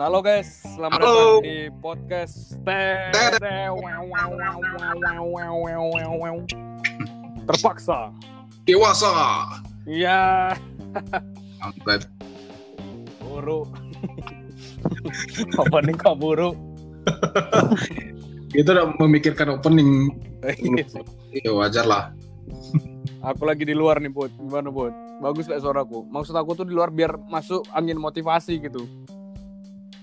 Halo guys, selamat Halo. datang di podcast. Terpaksa. Dewasa. Iya, Angkat. buruk. Opening kok buruk. Kita udah memikirkan opening. Iya wajar lah. Aku lagi di luar nih, Bud. Gimana, Bud? Bagus gak suaraku? Maksud aku tuh di luar biar masuk angin motivasi gitu.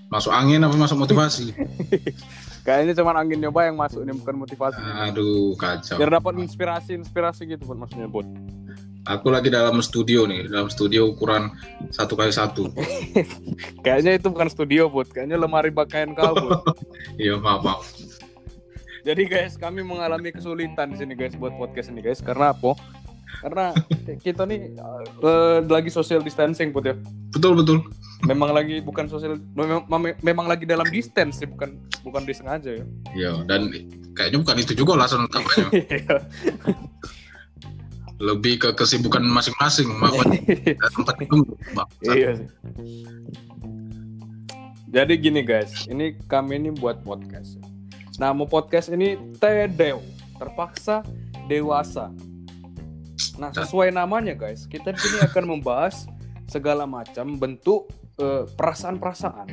Masuk angin apa masuk motivasi? Kayaknya cuma angin nyoba yang masuk nih, bukan motivasi. Aduh kacau. Biar dapat inspirasi-inspirasi gitu, Bud, maksudnya, Bud. Aku lagi dalam studio nih, dalam studio ukuran satu kali satu. Kayaknya itu bukan studio, Bud. Kayaknya lemari pakaian kau. Iya maaf maaf. Jadi guys, kami mengalami kesulitan di sini guys buat podcast ini guys. Karena apa? Karena kita nih eh, lagi social distancing put ya. Betul betul. Memang lagi bukan social, memang, mem- memang lagi dalam distance sih, bukan bukan disengaja ya. Iya dan kayaknya bukan itu juga alasan utamanya. Iya. Lebih ke kesibukan masing-masing. Makanya tempat itu. Iya sih. Jadi gini guys, ini kami ini buat podcast. Nah, mau podcast ini Tedeo, terpaksa dewasa. Nah, sesuai namanya guys, kita di sini akan membahas segala macam bentuk eh, perasaan-perasaan,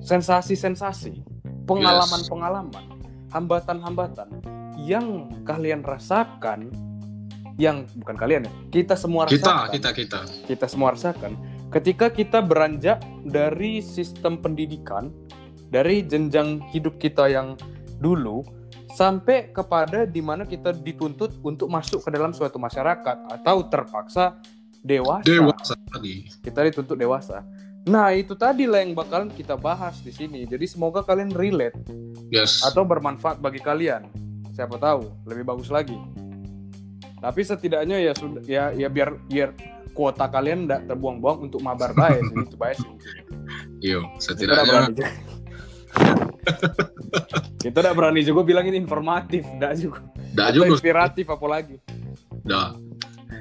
sensasi-sensasi, pengalaman-pengalaman, hambatan-hambatan yang kalian rasakan, yang bukan kalian ya, kita semua Kita rasakan. kita kita. kita semua rasakan. Ketika kita beranjak dari sistem pendidikan dari jenjang hidup kita yang dulu sampai kepada di mana kita dituntut untuk masuk ke dalam suatu masyarakat atau terpaksa dewasa. Dewasa tadi. Kita dituntut dewasa. Nah, itu tadi lah yang bakalan kita bahas di sini. Jadi semoga kalian relate Yes. atau bermanfaat bagi kalian. Siapa tahu lebih bagus lagi. Tapi setidaknya ya sudah ya ya biar biar kuota kalian tidak terbuang-buang untuk mabar baik itu baik sih. Iya, setidaknya. Kita udah berani juga bilang ini informatif, enggak juga. Atau juga inspiratif apalagi. Dah.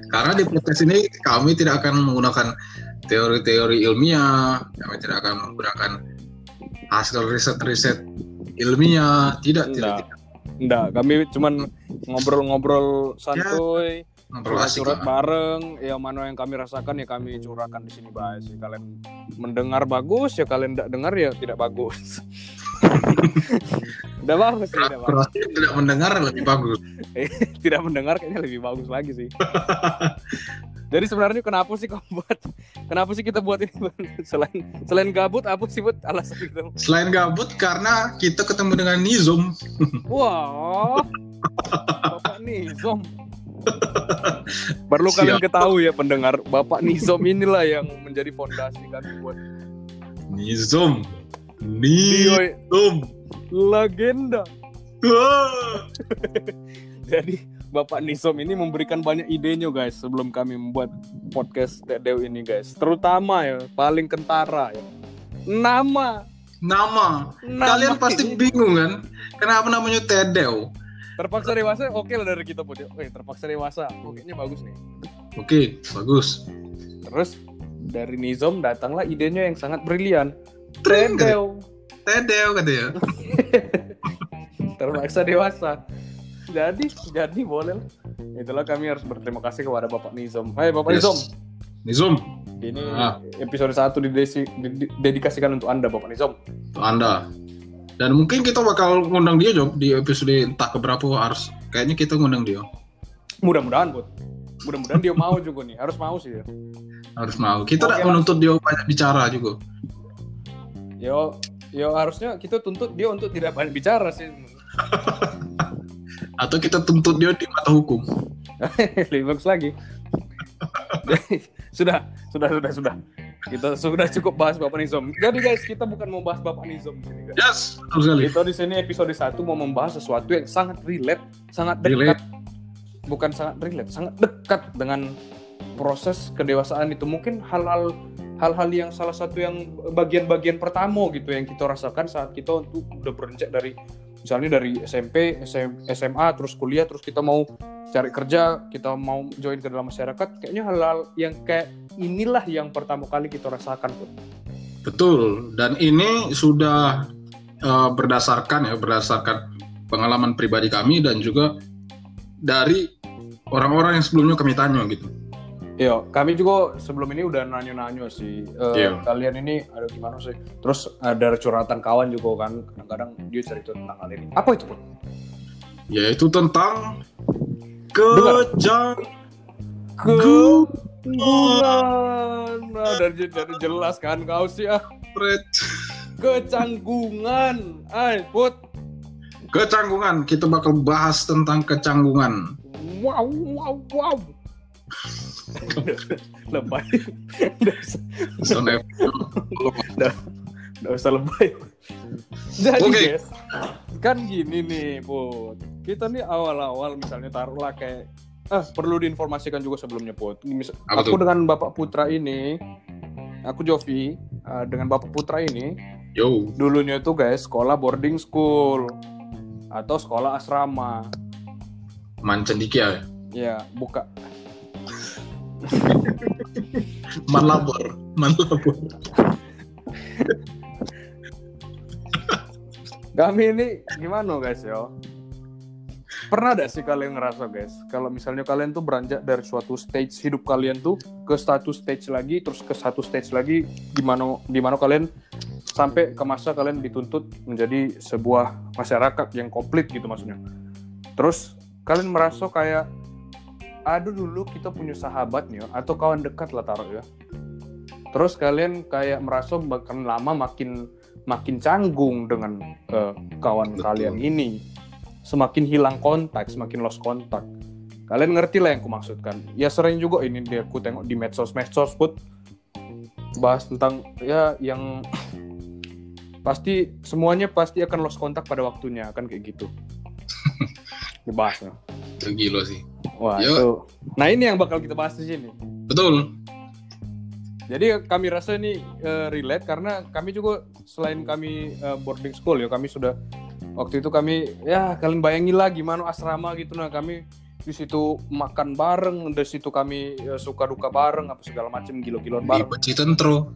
Karena di podcast ini kami tidak akan menggunakan teori-teori ilmiah, kami tidak akan menggunakan hasil riset-riset ilmiah, tidak, tidak, Enggak. tidak. Enggak, kami cuman ngobrol-ngobrol santuy, Ngobrol asik curhat lah. bareng, ya mana yang kami rasakan ya kami curahkan di sini bahas. sih. Kalian mendengar bagus ya kalian tidak dengar ya tidak bagus. Udah bagus sih, udah bagus. Tidak mendengar lebih bagus. Tidak mendengar kayaknya lebih bagus lagi sih. Jadi sebenarnya kenapa sih kau buat? Kenapa sih kita buat ini selain selain gabut apa sih buat alasan kita? Selain gabut karena kita ketemu dengan Nizom. Wah, Bapak Nizom. Perlu Siap. kalian ketahui ya pendengar, Bapak Nizom inilah yang menjadi fondasi kami buat Nizom. Nizom. legenda. Jadi Bapak Nizom ini memberikan banyak idenya guys sebelum kami membuat podcast Dew ini guys. Terutama ya paling kentara ya. Nama. Nama. Nama Kalian pasti bingung kan? Kenapa namanya Tedeo? terpaksa dewasa oke lah dari kita pun. Oke, terpaksa dewasa. Oh, kayaknya bagus nih. Oke, bagus. Terus dari Nizom datanglah idenya yang sangat brilian. Tren Tedeo. Tedeo katanya. terpaksa dewasa. Jadi, jadi boleh lah. Itulah kami harus berterima kasih kepada Bapak Nizom. Hai Bapak Yes. Nizom, Nizom, ini Ah. episode 1 didesi- didedikasikan untuk Anda Bapak Nizom. untuk Anda. Dan mungkin kita bakal ngundang dia Job di episode entah keberapa harus kayaknya kita ngundang dia. Mudah-mudahan, Bud. Mudah-mudahan dia mau juga nih. Harus mau sih ya. Harus mau. Kita tidak menuntut dia banyak bicara juga. Yo, yo harusnya kita tuntut dia untuk tidak banyak bicara sih. Atau kita tuntut dia di mata hukum. Lebih bagus lagi. Sudah, sudah, sudah, sudah. Kita sudah cukup bahas Bapak Nizom. Jadi guys, kita bukan mau bahas Bapak Nizom di sini, guys. Yes, betul sekali. Kita di sini episode 1 mau membahas sesuatu yang sangat relate, sangat dekat. Relate. Bukan sangat relate, sangat dekat dengan proses kedewasaan itu. Mungkin hal-hal hal-hal yang salah satu yang bagian-bagian pertama gitu yang kita rasakan saat kita untuk udah beranjak dari misalnya dari SMP, SM, SMA, terus kuliah, terus kita mau cari kerja, kita mau join ke dalam masyarakat, kayaknya hal-hal yang kayak inilah yang pertama kali kita rasakan. Put. Betul. Dan ini sudah uh, berdasarkan ya berdasarkan pengalaman pribadi kami dan juga dari orang-orang yang sebelumnya kami tanya gitu. Iya, kami juga sebelum ini udah nanya-nanya sih. Uh, Iya. Kalian ini ada gimana sih? Terus ada curhatan kawan juga kan. Kadang-kadang dia cerita tentang hal ini. Apa itu, Put? Yaitu tentang kejang Kecanggungan. Nah, dari, dari jelas kan kau sih ah. Kecanggungan. Ay, Put. kecanggungan. Kita bakal bahas tentang kecanggungan. Wow, wow, wow. lebay. Nggak usah, nggak lebay. Jadi Oke. guys, kan gini nih, Put. Kita nih awal-awal misalnya taruhlah kayak ah perlu diinformasikan juga sebelumnya, Put. Apa aku tuh? dengan Bapak Putra ini, aku Jovi, ah, dengan Bapak Putra ini, Yo, dulunya itu guys sekolah boarding school atau sekolah asrama. mancendikia. Ya, buka Manlabor, manlabor. Kami ini gimana guys yo? Pernah gak sih kalian ngerasa guys, kalau misalnya kalian tuh beranjak dari suatu stage hidup kalian tuh ke satu stage lagi, terus ke satu stage lagi, gimana gimana kalian sampai ke masa kalian dituntut menjadi sebuah masyarakat yang komplit gitu maksudnya. Terus kalian merasa kayak, aduh dulu kita punya sahabat nih, yo, atau kawan dekat lah taruh ya. Terus kalian kayak merasa makin lama makin makin canggung dengan eh, kawan Betul. kalian ini semakin hilang kontak semakin lost kontak kalian ngerti lah yang aku maksudkan ya sering juga ini dia aku tengok di medsos medsos put bahas tentang ya yang pasti semuanya pasti akan lost kontak pada waktunya kan kayak gitu dibahas ya. Itu gila sih. Wah Yuk. itu. Nah ini yang bakal kita bahas di sini. Betul. Jadi kami rasa ini eh, relate karena kami juga selain kami eh, boarding school ya kami sudah waktu itu kami ya kalian bayangin lah gimana asrama gitu. Nah kami di situ makan bareng di situ kami eh, suka duka bareng apa segala macam gilo-giloan Di bareng Beci Tentro.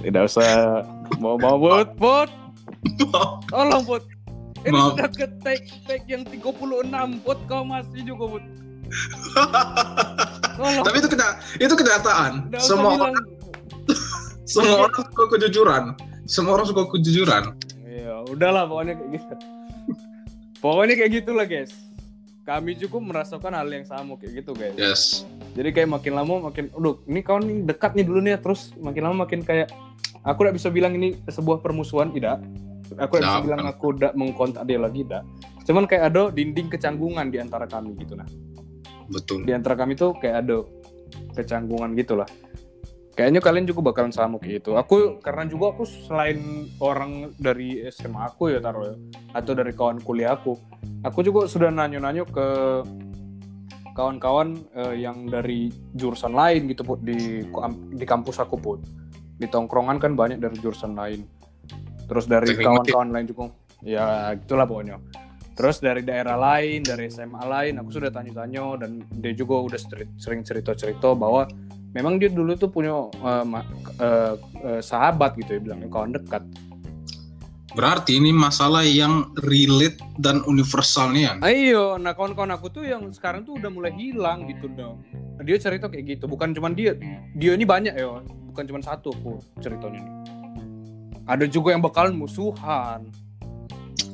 tidak usah mau mau put put tolong put ini Maaf. sudah ke take take yang 36 put kau masih juga tolong Tapi itu kena, itu kenyataan. Nggak Semua orang, semua orang suka kejujuran. Semua orang suka kejujuran. Iya, udahlah pokoknya kayak gitu. Pokoknya kayak gitulah guys. Kami juga merasakan hal yang sama kayak gitu guys. Yes. Jadi kayak makin lama makin, aduh, ini kawan nih dekat nih dulu nih, terus makin lama makin kayak, aku tidak bisa bilang ini sebuah permusuhan, tidak. Aku Tidak. bilang aku tidak mengkontak dia lagi, tidak. Cuman kayak ada dinding kecanggungan di antara kami gitu nah. Betul. Di antara kami tuh kayak ada kecanggungan gitu lah. Kayaknya kalian juga bakalan sama kayak gitu. Aku karena juga aku selain orang dari SMA aku ya taruh ya, atau dari kawan kuliah aku, aku juga sudah nanya-nanya ke kawan-kawan eh, yang dari jurusan lain gitu put di di kampus aku put. Di tongkrongan kan banyak dari jurusan lain. Terus dari kawan-kawan lain juga. Ya gitulah pokoknya. Terus dari daerah lain, dari SMA lain, aku sudah tanya-tanya dan dia juga udah seri- sering cerita-cerita bahwa memang dia dulu tuh punya ma- eh, eh, sahabat gitu ya bilangnya kawan dekat. Berarti ini masalah yang relate dan universal nih ya. Ayo, nah kawan-kawan aku tuh yang sekarang tuh udah mulai hilang gitu dong. Dia cerita kayak gitu, bukan cuman dia, dia ini banyak ya, bukan cuman satu aku ceritanya nih. Ada juga yang bakalan musuhan.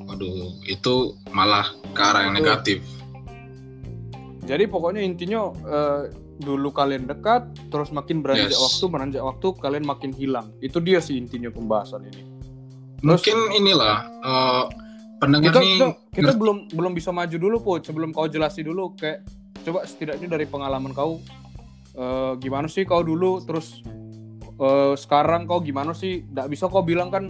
Waduh, itu malah ke arah yang negatif. Jadi pokoknya intinya eh, dulu kalian dekat, terus makin beranjak Yes. waktu, beranjak waktu kalian makin hilang. Itu dia sih intinya pembahasan ini. Mungkin inilah eh, pendengar Kita, nih kita, kita belum belum bisa maju dulu put sebelum kau jelasin dulu kayak coba setidaknya dari pengalaman kau eh, gimana sih kau dulu terus eh, sekarang kau gimana sih? Tidak bisa kau bilang kan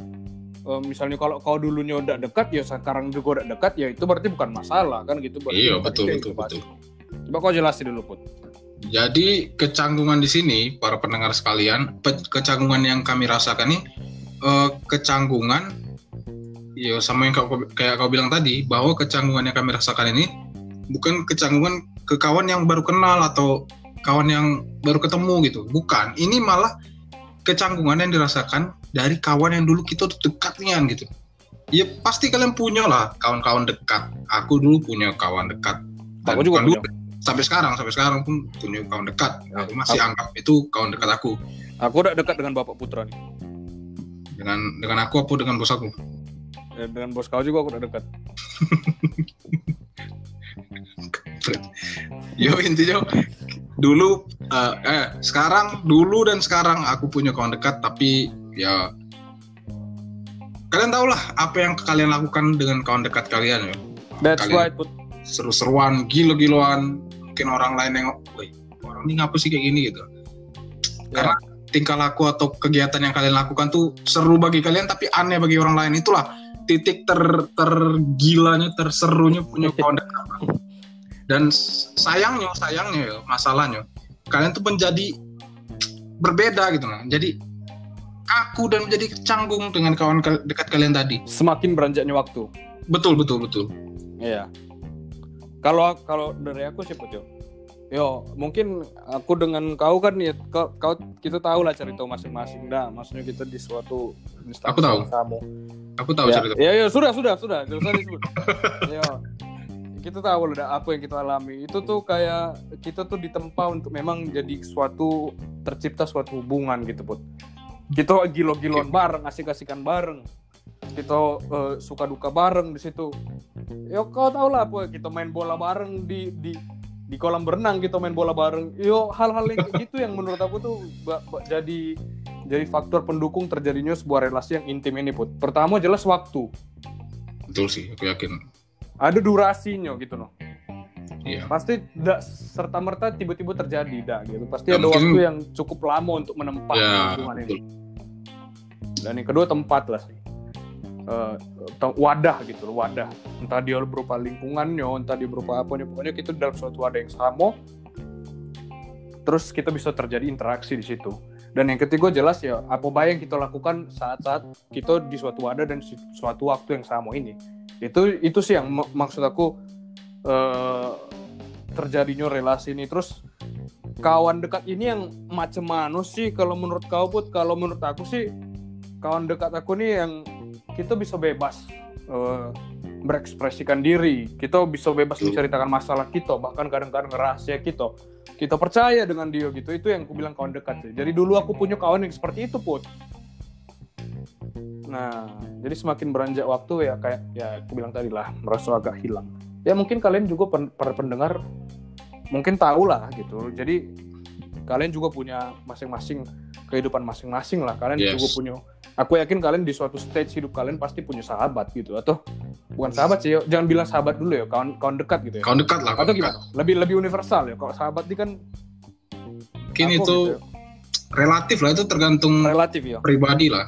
eh, misalnya kalau kau dulunya udah dekat ya sekarang juga udah dekat ya itu berarti bukan masalah kan gitu. Berarti Iya, betul, betul, gitu, betul. Coba kau jelasin dulu put. Jadi kecanggungan di sini para pendengar sekalian, pe- kecanggungan yang kami rasakan nih eh, kecanggungan ya sama yang kau, kayak kau bilang tadi bahwa kecanggungan yang kami rasakan ini bukan kecanggungan ke kawan yang baru kenal atau kawan yang baru ketemu gitu bukan ini malah kecanggungan yang dirasakan dari kawan yang dulu kita dekat nian gitu. Ya pasti kalian punya lah kawan-kawan dekat. Aku dulu punya kawan dekat. Dan Aku juga punya. dulu, sampai sekarang sampai sekarang pun punya kawan dekat. Aku masih Aku- anggap itu kawan dekat aku. Aku udah dekat dengan Bapak Putra nih. dengan dengan aku apa dengan bos aku? Eh, Dengan bos kau juga aku udah dekat. Yo intinya dulu eh, eh sekarang dulu dan sekarang aku punya kawan dekat tapi ya kalian tahu lah apa yang kalian lakukan dengan kawan dekat kalian ya. That's Kalian- right, Put. seru-seruan gilo-giloan mungkin orang lain nengok woi orang ini ngapa sih kayak gini? gitu. Karena tingkah laku atau kegiatan yang kalian lakukan tuh seru bagi kalian tapi aneh bagi orang lain. Itulah titik ter tergilanya terserunya punya kawan dekat. Dan sayangnya sayangnya ya, masalahnya kalian tuh menjadi berbeda gitu nah jadi kaku dan menjadi canggung dengan kawan dekat kalian tadi Semakin beranjaknya waktu. betul betul betul Iya. Kalau kalau dari aku sih Put, yo. Mungkin aku dengan kau kan ya kau, kau kita tahu lah cerita masing-masing dah. Maksudnya kita di suatu instansi Aku tahu. sama. aku tahu ya, cerita ya, ya, sudah, sudah, sudah. Tidak usah disebut. ya, kita tahu lah dah apa yang kita alami. Itu tuh kayak kita tuh ditempa untuk memang jadi suatu tercipta suatu hubungan gitu, Put. Kita gilo-giloan bareng, asik-asikan bareng. Kita eh, suka duka bareng di situ. Ya kau tau lah apa kita main bola bareng di di di kolam berenang kita main bola bareng. Yo hal-hal yang gitu yang menurut aku tuh ba- ba- jadi jadi faktor pendukung terjadinya sebuah relasi yang intim ini put. Pertama jelas waktu, betul sih aku yakin ada durasinya gitu loh. iya Pasti tidak serta merta tiba-tiba terjadi dah gitu. Pasti Ya, ada mungkin- waktu yang cukup lama untuk menempat Ya, hubungan ini. Dan yang kedua tempat lah sih. Tem- wadah gitu loh, wadah. Entah dia berupa lingkungannya, entah dia berupa apanya. Pokoknya kita dalam suatu wadah yang sama. Terus kita bisa terjadi interaksi di situ. Dan yang ketiga jelas ya, apa baik yang kita lakukan saat-saat kita di suatu wadah dan suatu waktu yang sama ini. Itu itu sih yang mak- maksud aku eh, terjadinya relasi ini. Terus kawan dekat ini yang macam mana sih kalau menurut kau put? Kalau menurut aku sih kawan dekat aku nih yang kita bisa bebas eh, berekspresikan diri. Kita bisa bebas menceritakan masalah kita, bahkan kadang-kadang rahasia kita. Kita percaya dengan dia gitu. Itu yang aku bilang kawan dekat. Jadi dulu aku punya kawan yang seperti itu put. Nah, jadi semakin beranjak waktu ya kayak ya aku bilang tadi lah merasa agak hilang. Ya mungkin kalian juga pen- para pendengar mungkin tahu lah gitu. Jadi kalian juga punya masing-masing kehidupan masing-masing lah. Kalian Yes. juga punya. Aku yakin kalian di suatu stage hidup kalian pasti punya sahabat gitu atau bukan sahabat sih. Jangan bilang sahabat dulu ya, kawan kawan dekat gitu ya. kawan dekat lah kawan Atau dekat. gimana? Lebih lebih universal ya. Kalau sahabat ini kan mungkin itu gitu ya. relatif lah itu tergantung relatif ya. pribadi lah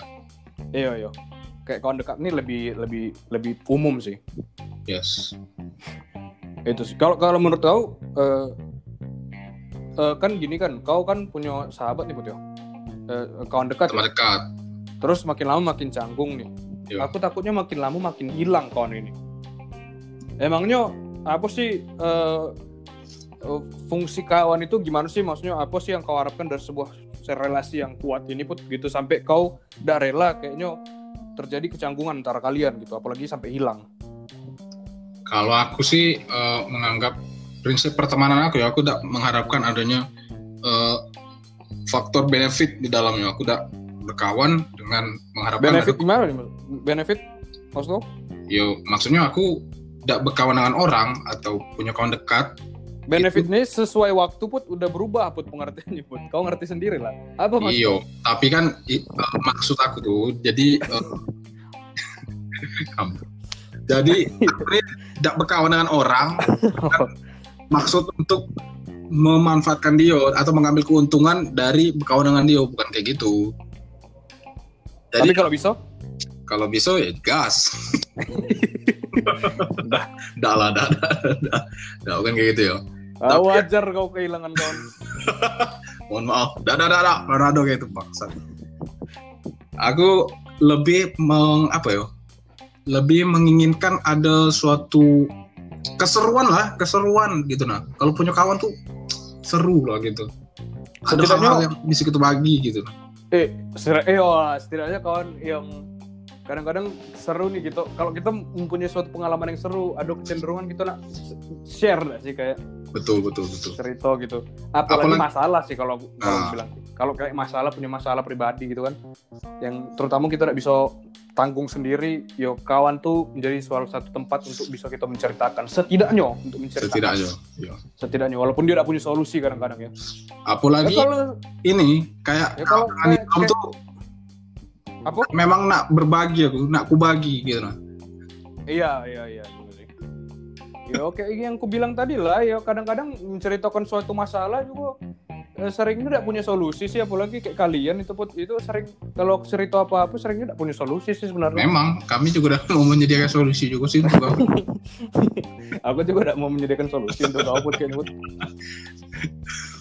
Iya iya. Kayak kawan dekat ini lebih lebih lebih umum sih. yes itu sih kalau kalau menurut kau eh, eh, kan gini kan kau kan punya sahabat nih Put ya Eh, kawan dekat teman ya? dekat terus makin lama makin canggung nih Iya. aku takutnya makin lama makin hilang kawan ini emangnya apa sih eh, fungsi kawan itu gimana sih maksudnya apa sih yang kau harapkan dari sebuah relasi yang kuat ini put gitu. Sampai kau tidak rela kayaknya terjadi kecanggungan antara kalian gitu. Apalagi sampai hilang. Kalau aku sih eh, menganggap prinsip pertemanan aku ya aku tidak mengharapkan adanya eh, faktor benefit di dalamnya. Aku tidak berkawan dengan mengharapkan benefit ada- gimana nih benefit? Maksud kau? Yo maksudnya aku tidak berkawan dengan orang atau punya kawan dekat Benefit ini sesuai waktu put udah berubah put pengertiannya put. Kau ngerti sendiri lah. Apa maksud? iyo tapi kan i- eh, maksud aku tuh jadi Ampun. jadi tidak berkawan dengan orang maksud untuk memanfaatkan dia atau mengambil keuntungan dari berkawan dengan dia bukan kayak gitu Tapi jadi kalau bisa, kalau bisa ya gas. Dah dah lah dah dah dah. Dah bukan kayak gitu ya ah, Tapi- wajar kau kehilangan kawan. mohon maaf. Dah dah dah dah. Ronaldo kayak itu paksa aku lebih meng apa ya lebih menginginkan ada suatu keseruan lah keseruan gitu nah kalau punya kawan tuh seru lah gitu. Ada hal-hal yang bisa kita bagi gitu eh setidaknya, eh, wah, setidaknya kawan yang kadang-kadang seru nih gitu. Kalau kita mempunyai suatu pengalaman yang seru ada kecenderungan kita nak share nggak sih kayak betul betul betul. cerita gitu? Apalagi, Apalagi- masalah sih kalau kalau Ah. bilang. Kalau kayak masalah punya masalah pribadi gitu kan. Yang terutama kita tidak bisa tanggung sendiri yo kawan tuh menjadi salah satu tempat untuk bisa kita menceritakan. Setidaknya untuk menceritakan. Setidaknya ya. setidaknya walaupun dia tidak punya solusi kadang-kadang ya, apalagi ya kalau ini kayak Ya, kalau kawan kayak- kayak- tuh apa memang nak berbagi aku nak ku bagi gitu nah Iya, iya, iya. Ya oke, yang ku bilang tadi lah, ya kadang-kadang menceritakan suatu masalah juga eh, seringnya tidak punya solusi sih, apalagi kayak kalian itu put itu sering kalau cerita apa-apa seringnya tidak punya solusi sih sebenarnya. memang kami juga udah mau menyediakan solusi juga sih untuk aku. Aku juga tidak mau menyediakan solusi untuk kau put kayak Put.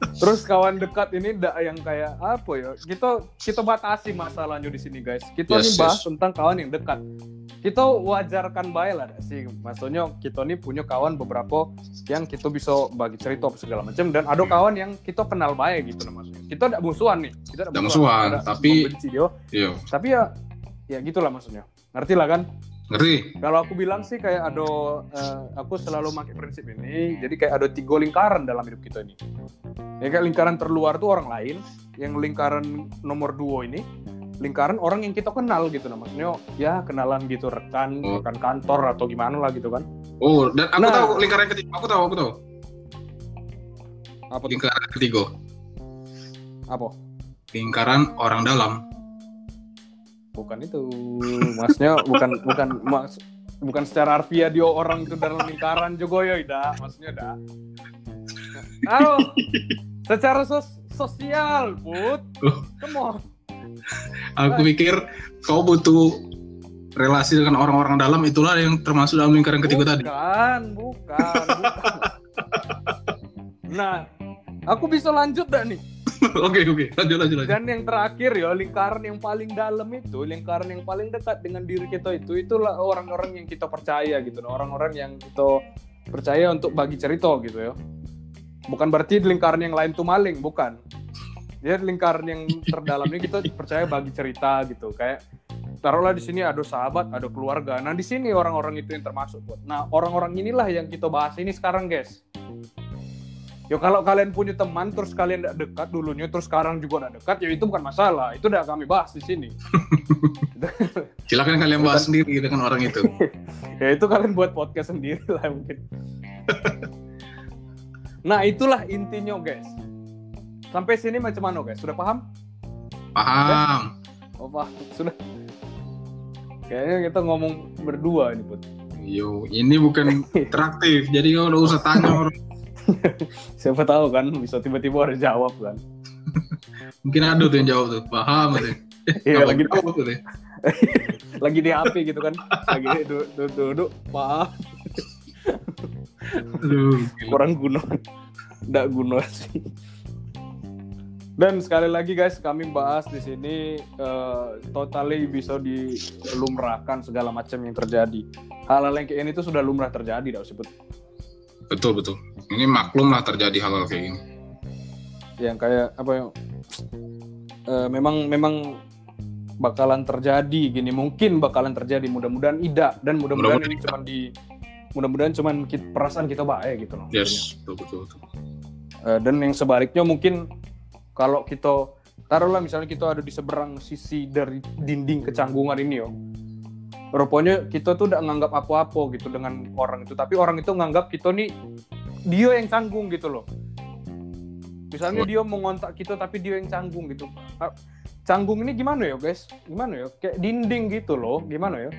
Terus kawan dekat ini tidak yang kayak apa ya? Kita kita batasi masalahnya di sini guys. Kita Yes, nih bahas yes. tentang kawan yang dekat. Kita wajarkan baik lah sih. Maksudnya kita nih punya kawan beberapa yang kita bisa bagi cerita apa segala macam dan ada kawan yang kita kenal baik gitu maksudnya. Kita tidak musuhan nih. Kita Nggak musuhan, tidak tapi-. Iya, Tapi ya ya gitulah maksudnya. Ngerti lah kan? Ngerti? Kalau aku bilang sih kayak ada eh, aku selalu pakai prinsip ini. Jadi kayak ada tiga lingkaran dalam hidup kita ini. Ya kayak lingkaran terluar tuh orang lain, yang lingkaran nomor dua ini lingkaran orang yang kita kenal gitu nah maksudnya ya kenalan gitu rekan Oh. rekan kantor atau gimana lah gitu kan Oh, dan aku Nah. tahu lingkaran ketiga. Aku tahu, aku tahu. apa tuh Lingkaran ketiga. apa Lingkaran orang dalam. Bukan itu. Maksudnya bukan bukan mas bukan secara harfiah dia orang itu dalam lingkaran juga ya ida. Maksudnya dah halo. Secara sos sosial come on. Aku pikir kau butuh relasi dengan orang-orang dalam itulah yang termasuk dalam lingkaran ketiga tadi. bukan bukan bukan. Nah aku bisa lanjut dah nih Oke, oke. Lanjut, lanjut, lanjut. Dan yang terakhir ya lingkaran yang paling dalam itu, lingkaran yang paling dekat dengan diri kita itu itulah orang-orang yang kita percaya gitu, orang-orang yang kita percaya untuk bagi cerita gitu ya. Bukan berarti lingkaran yang lain tuh maling, bukan. Dia lingkaran yang terdalam ini kita percaya bagi cerita gitu, kayak taruhlah di sini ada sahabat, ada keluarga. Nah di sini orang-orang itu yang termasuk. Nah orang-orang inilah yang kita bahas ini sekarang guys. Yo kalau kalian punya teman terus kalian tidak dekat dulunya terus sekarang juga tidak dekat ya itu bukan masalah. Itu udah kami bahas di sini. Silakan kalian bahas sendiri dengan orang itu. ya itu kalian buat podcast sendiri lah mungkin. Nah itulah intinya guys. Sampai sini macam mana guys? Sudah paham? Paham. oh paham sudah. Kayaknya kita ngomong berdua ini put. Yo, ini bukan interaktif, jadi kau udah usah tanya orang. siapa tahu kan bisa tiba-tiba ada jawab kan Mungkin ada tuh yang jawab tuh. Paham tuh. Iya, lagi jawab tuh. deh? lagi di HP gitu kan lagi duduk duduk, duduk maaf Aduh, gila. kurang guna nggak guna sih dan sekali lagi guys kami bahas di sini eh, totally bisa dilumrahkan segala macam yang terjadi hal-hal yang kayak ini tuh sudah lumrah terjadi dah sebut Betul, betul. Ini maklum lah terjadi hal-hal kayak gini. yang kayak apa ya eh, memang memang bakalan terjadi gini. Mungkin bakalan terjadi. Mudah-mudahan tidak dan mudah-mudahan ini cuman di mudah-mudahan cuman ki- perasaan kita baik gitu loh. Yes, betul, betul, betul. Eh, dan yang sebaliknya mungkin kalau kita taruhlah misalnya kita ada di seberang sisi dari dinding kecanggungan ini yo. Rupanya kita tuh udah nganggap apa-apa gitu dengan orang itu. Tapi orang itu nganggap kita nih dia yang canggung gitu loh misalnya dia mau ngontak kita tapi dia yang canggung gitu Ah, canggung ini gimana ya guys gimana ya kayak dinding gitu loh gimana ya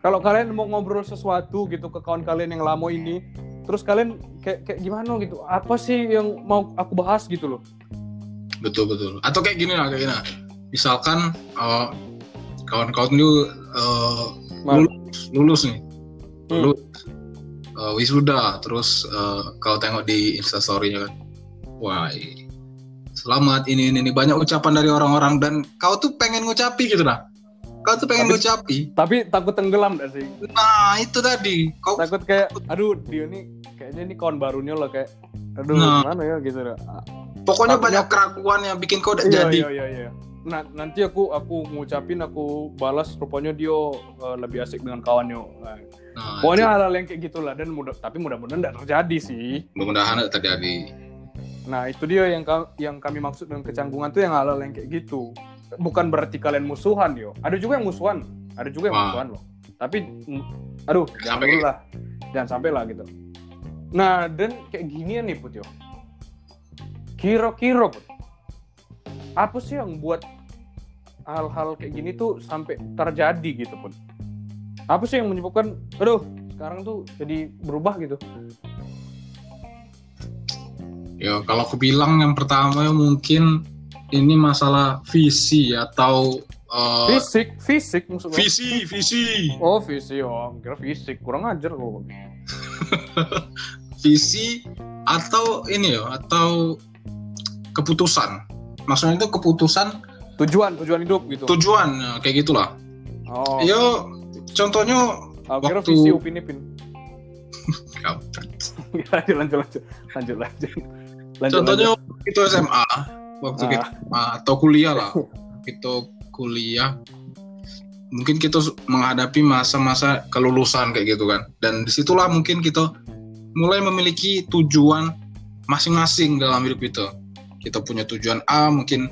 kalau kalian mau ngobrol sesuatu gitu ke kawan kalian yang lama ini terus kalian kayak kayak gimana gitu apa sih yang mau aku bahas gitu loh Betul, betul. Atau kayak gini lah, kayak gini lah. Misalkan eh, kawan-kawan lu eh, Mal. lulus, lulus nih. Hmm. Eh, wisuda, terus eh, kau tengok di instastory-nya kan. Wah, selamat ini, ini, ini. Banyak ucapan dari orang-orang dan kau tuh pengen ngucapi gitu nah. Kau tuh pengen Tapi- ngucapi. tapi takut tenggelam gak sih Nah, itu tadi. Kau takut kayak aduh dia nih kayaknya ini kawan barunya loh kayak aduh Nah. gimana ya gitu dah. Pokoknya Takutnya- banyak keraguan yang bikin kau udah iya, jadi. iya iya iya nah nanti aku aku ngucapin aku balas rupanya dia eh, lebih asik dengan kawannya nah, Nah, pokoknya hal-hal yang kayak gitulah. Dan mudah tapi mudah-mudahan tidak terjadi sih. Mudah-mudahan tidak terjadi. nah itu dia yang ka- yang kami maksud dengan kecanggungan tuh yang hal-hal yang kayak gitu. Bukan berarti kalian musuhan yo. Ada juga yang musuhan. Ada juga yang Ah. musuhan loh. Tapi aduh Sampai jangan dulu lah. Jangan sampai lah gitu. Nah dan kayak ginian nih put yo. Kira-kira put apa sih yang buat hal-hal kayak gini tuh sampai terjadi gitu pun apa sih yang menyebabkan aduh sekarang tuh jadi berubah gitu? Ya kalau aku bilang yang pertama ya mungkin ini masalah visi atau eh, fisik fisik maksudnya visi visi. Oh visi oh kira fisik. Kurang ajar kok visi atau ini ya atau keputusan. Maksudnya itu keputusan tujuan tujuan hidup gitu. tujuan ya, kayak gitulah. oh. Yo contohnya aku kira waktu- visi upin ipin. Lanjut lanjut lanjut. Lanjut lanjut. Lanjut contohnya itu SMA waktu Ah. kita SMA atau kuliah lah. Itu kuliah mungkin kita menghadapi masa-masa kelulusan kayak gitu kan. Dan di situlah mungkin kita mulai memiliki tujuan masing-masing dalam hidup itu kita punya tujuan A mungkin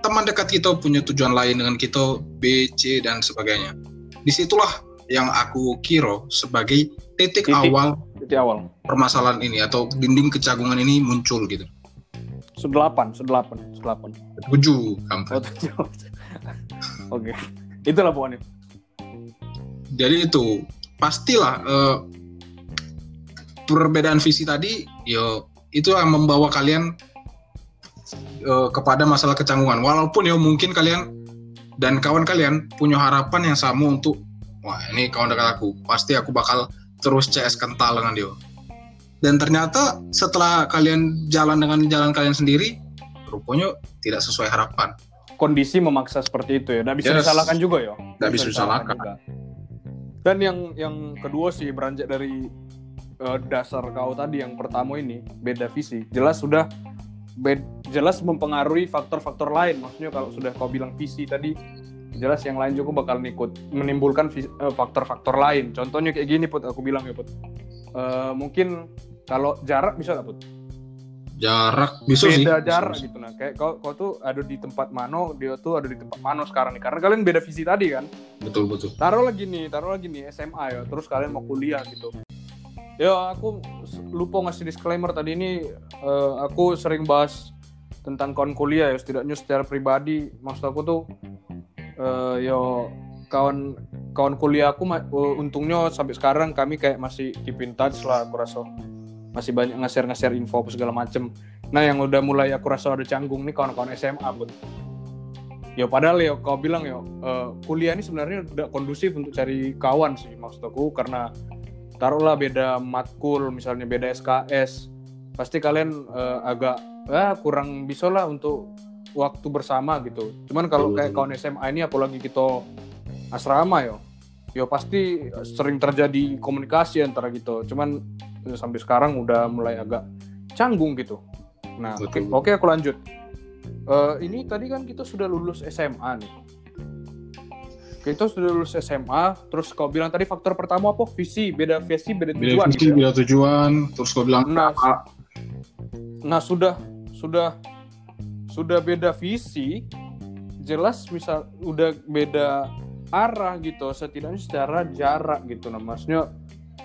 teman dekat kita punya tujuan lain dengan kita B C dan sebagainya di situlah yang aku kira sebagai titik, Titik. awal Jadi awal. permasalahan ini atau dinding kecagungan ini muncul gitu. Sedelapan sedelapan sedelapan tujuh oh kampret tujuh. Oke. Itulah pokoknya. Jadi itu pastilah eh, perbedaan visi tadi yo itu yang membawa kalian eh, kepada masalah kecanggungan walaupun ya mungkin kalian dan kawan kalian punya harapan yang sama untuk wah ini kawan dekat aku pasti aku bakal terus CS kental dengan dia dan ternyata setelah kalian jalan dengan jalan kalian sendiri rupanya tidak sesuai harapan kondisi memaksa seperti itu ya nggak bisa Yes. disalahkan juga ya Nggak bisa disalahkan. juga. dan yang yang kedua sih beranjak dari eh, dasar kau tadi yang pertama ini beda visi jelas sudah bed, jelas mempengaruhi faktor-faktor lain. Maksudnya kalau sudah kau bilang visi tadi jelas yang lain juga bakal ikut menimbulkan eh, faktor-faktor lain. Contohnya kayak gini put aku bilang ya put. Eh, mungkin kalau jarak bisa nggak put? Jarak bisa sih. Beda jarak bisa. gitu. Nah kayak kau kau tuh ada di tempat mano dia tuh ada di tempat mano sekarang nih. Karena kalian beda visi tadi kan? Betul betul. Taruh lagi nih taruh lagi nih SMA ya. Terus kalian mau kuliah gitu ya aku lupa ngasih disclaimer tadi ini eh, aku sering bahas tentang kawan kuliah ya setidaknya secara pribadi. Maksud aku tuh eh, yo kawan kawan kuliah aku eh, untungnya sampai sekarang kami kayak masih keep in touch lah aku rasa masih banyak nge-share nge-share info apa segala macem. Nah yang udah mulai aku rasa ada canggung nih kawan-kawan SMA pun. Ya padahal ya kau bilang ya eh, kuliah ini sebenarnya udah kondusif untuk cari kawan sih maksud aku karena taruhlah beda matkul misalnya beda SKS pasti kalian eh, agak ah, kurang bisa lah untuk waktu bersama gitu. Cuman kalau kayak kawan SMA ini apalagi kita asrama yo. Yo pasti sering terjadi komunikasi antara gitu. Cuman eh, sampai sekarang udah mulai agak canggung gitu. Nah oke Betul. oke aku lanjut. Eh, ini tadi kan kita sudah lulus SMA nih kita sudah lulus SMA terus kau bilang tadi faktor pertama apa visi beda visi beda beda tujuan visi gitu ya? beda tujuan terus kau bilang Nah, "Ah, Nah sudah sudah sudah beda visi, jelas misal udah beda arah gitu, setidaknya secara jarak gitu. Nah maksudnya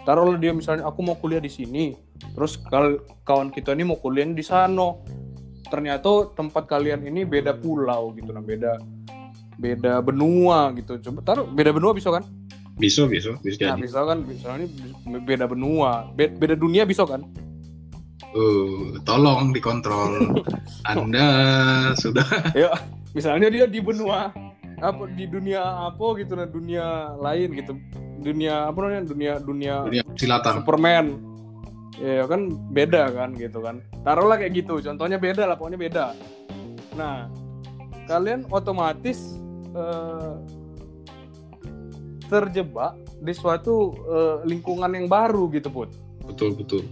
taruhlah dia misalnya aku mau kuliah di sini, terus kal kawan kita ini mau kuliah di sana. Ternyata tempat kalian ini beda pulau gitu, nah beda beda benua gitu. Coba taruh beda benua bisa kan? bisa bisa bisa Nah bisa kan, misalnya beda benua, be- beda dunia bisa kan? Eh, tolong dikontrol. Anda sudah ya misalnya dia di benua apa di dunia apa gitu nah dunia lain gitu. Dunia apa namanya? Dunia dunia dunia silatan Superman. Ya kan beda kan gitu kan. Taruhlah kayak gitu contohnya beda lah pokoknya beda. Nah kalian otomatis eh, terjebak di suatu eh, lingkungan yang baru gitu put. Betul betul.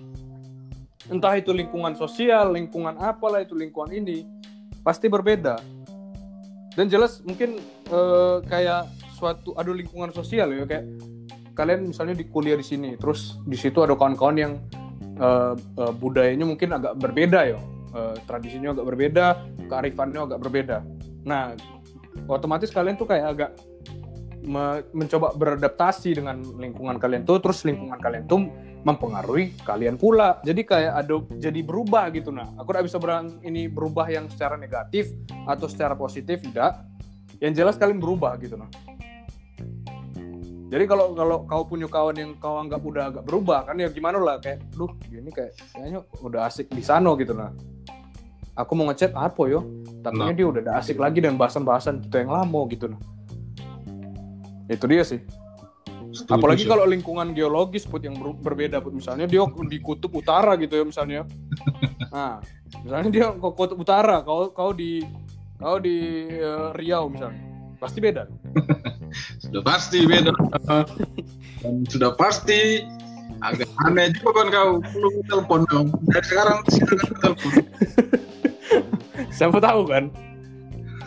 Entah itu lingkungan sosial lingkungan apalah itu lingkungan ini pasti berbeda. Dan jelas mungkin eh, kayak suatu ada lingkungan sosial ya kayak kalian misalnya di kuliah di sini terus di situ ada kawan-kawan yang eh, eh, budayanya mungkin agak berbeda ya. Eh, tradisinya agak berbeda kearifannya agak berbeda. Nah otomatis kalian tuh kayak agak me- mencoba beradaptasi dengan lingkungan kalian tuh terus lingkungan kalian tuh mempengaruhi kalian pula. Jadi kayak ada jadi berubah gitu nah aku tidak bisa bilang ini berubah yang secara negatif atau secara positif tidak yang jelas kalian berubah gitu nah jadi kalau kalau kau punya kawan yang kau anggap udah agak berubah kan ya gimana lah kayak duh ini kayak kayaknya udah asik di sana gitu nah aku mau ngechat apa yo tapi Nah. dia udah ada asik lagi dan bahasan-bahasan kita yang lama gitu nah itu dia sih. Setuju apalagi kalau lingkungan geologis put yang ber- berbeda put. Misalnya dia di kutub utara gitu ya misalnya. Nah misalnya dia ke kutub utara kau kau di kau di eh, Riau misalnya. Pasti beda. Sudah pasti beda. Dan sudah pasti agak aneh juga kan kau. Perlu telepon kau dari sekarang silakan telepon siapa tahu kan?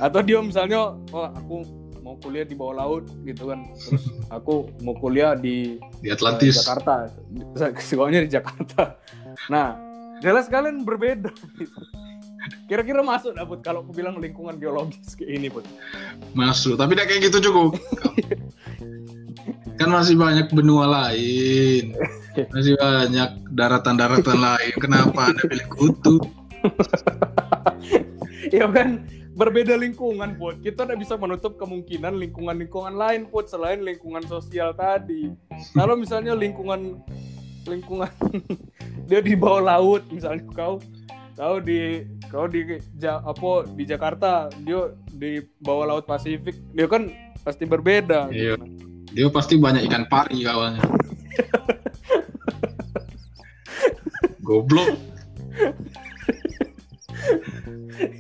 Atau dia misalnya oh aku mau kuliah di bawah laut gitu kan. Terus aku mau kuliah di di Atlantis. Jakarta. Sekolahnya di Jakarta. Nah jelas kalian berbeda. Kira-kira masuk dah Put, kalau aku bilang lingkungan geologis kayak ini put. Masuk tapi tidak kayak gitu cukup. Kan masih banyak benua lain. Masih banyak daratan-daratan lain. Kenapa anda pilih kutub ya kan? Berbeda lingkungan put. Kita tidak bisa menutup kemungkinan lingkungan-lingkungan lain put selain lingkungan sosial tadi. Kalau misalnya lingkungan lingkungan dia di bawah laut misalnya kau kau di kau di Ja- apa di Jakarta dia di bawah laut Pasifik dia kan pasti berbeda. Iya. gitu. dia pasti banyak ikan pari kawannya goblok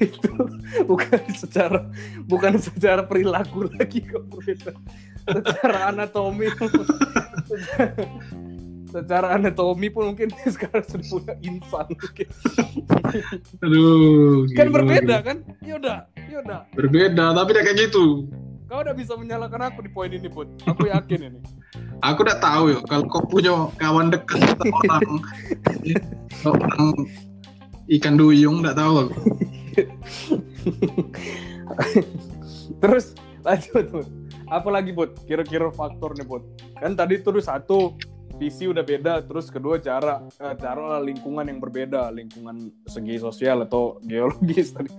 itu bukan secara bukan secara perilaku lagi kok secara anatomi. Secara, secara anatomi pun mungkin sekarang sudah punya insan mungkin. aduh kan gila, berbeda gila. kan yaudah yaudah berbeda tapi tidak kayak gitu. Kau udah bisa menyalahkan aku di poin ini put. Aku yakin ini. Aku udah tahu ya kalau kau punya kawan dekat orang orang ikan duyung nggak tahu aku. Terus lanjut put apa lagi put kira-kira faktor nih put kan tadi tuh satu visi udah beda terus kedua cara eh, cara lingkungan yang berbeda lingkungan segi sosial atau geologis tadi.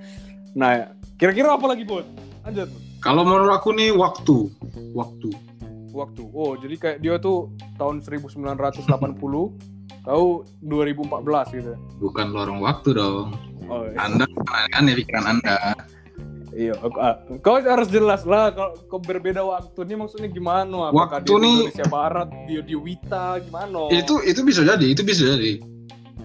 Nah kira-kira apa lagi put lanjut kalau menurut aku nih waktu. Waktu. Waktu. Oh jadi kayak dia tuh tahun 1980 kau 2014 gitu ya? bukan lorong waktu dong oh iya. anda aneh pikiran anda Iya, ah, kau harus jelas lah kalau kau berbeda waktu ini maksudnya gimana? Apakah Waktu di nih- Indonesia Barat, dia di Wita, gimana? itu itu bisa jadi itu bisa jadi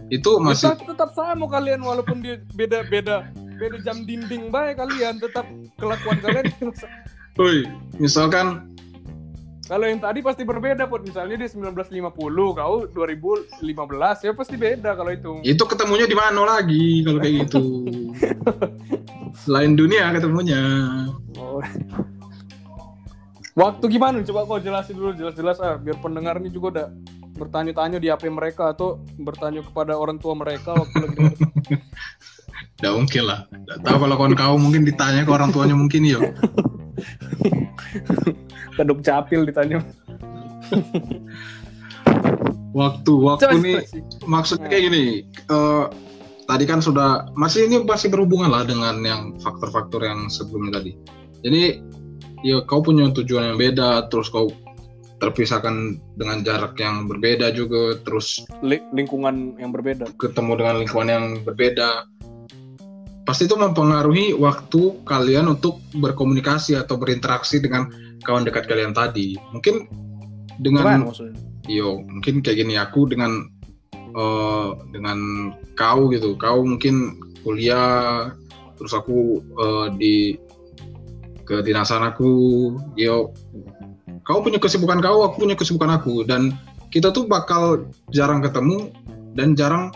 itu masih Tetap, tetap sama kalian walaupun dia beda beda beda jam dinding baik kalian tetap kelakuan kalian Woi, misalkan kalau yang tadi pasti berbeda pun misalnya dia 1950 kau 2015 ya pasti beda kalau itu. Itu ketemunya di mana lagi kalau kayak gitu? Lain dunia ketemunya. Oh. waktu gimana? Coba kau jelasin dulu jelas-jelas ah biar pendengar ini juga udah bertanya-tanya di HP mereka atau bertanya kepada orang tua mereka waktu lagi Nggak mungkin lah. Nggak tahu kalau kawan kau mungkin ditanya ke orang tuanya mungkin iya keduk capil ditanya. Waktu waktu Coba nih maksudnya kayak gini eh, tadi kan sudah masih ini masih berhubungan lah dengan yang faktor-faktor yang sebelumnya tadi. Jadi ya kau punya tujuan yang beda terus kau terpisahkan dengan jarak yang berbeda juga terus Li- lingkungan yang berbeda. ketemu dengan lingkungan yang berbeda pasti itu mempengaruhi waktu kalian untuk berkomunikasi atau berinteraksi dengan kawan dekat kalian tadi. Mungkin dengan yo mungkin kayak gini aku dengan eh, dengan kau gitu. Kau mungkin kuliah terus aku eh, di kedinasan aku. Yo kau punya kesibukan kau aku punya kesibukan aku. Dan kita tuh bakal jarang ketemu dan jarang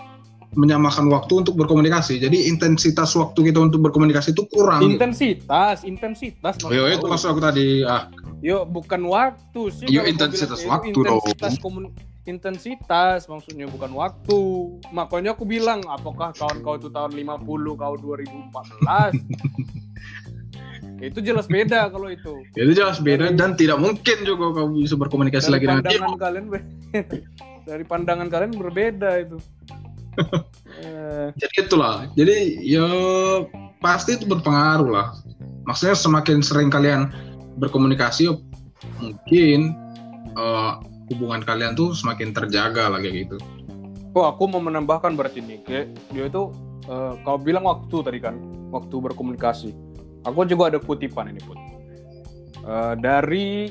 menyamakan waktu untuk berkomunikasi. Jadi intensitas waktu kita untuk berkomunikasi itu kurang. gitu. intensitas intensitas Oh, iya, itu maksud aku tadi. Ah, yo bukan waktu sih Yo, intensitas bilang, waktu itu dong. intensitas komun- intensitas maksudnya bukan waktu makanya aku bilang apakah kawan kau itu tahun 50 kau 2014 itu jelas beda kalau itu itu jelas beda dan tidak mungkin juga kamu bisa berkomunikasi lagi dengan dia. pandangan kalian dari pandangan kalian berbeda itu Jadi itulah. Jadi ya pasti itu berpengaruh lah. Maksudnya semakin sering kalian berkomunikasi, mungkin eh, hubungan kalian tuh semakin terjaga lah kayak gitu. oh aku mau menambahkan berarti nih kayak dia itu eh, kau bilang waktu tadi kan waktu berkomunikasi aku juga ada kutipan ini put Eh, dari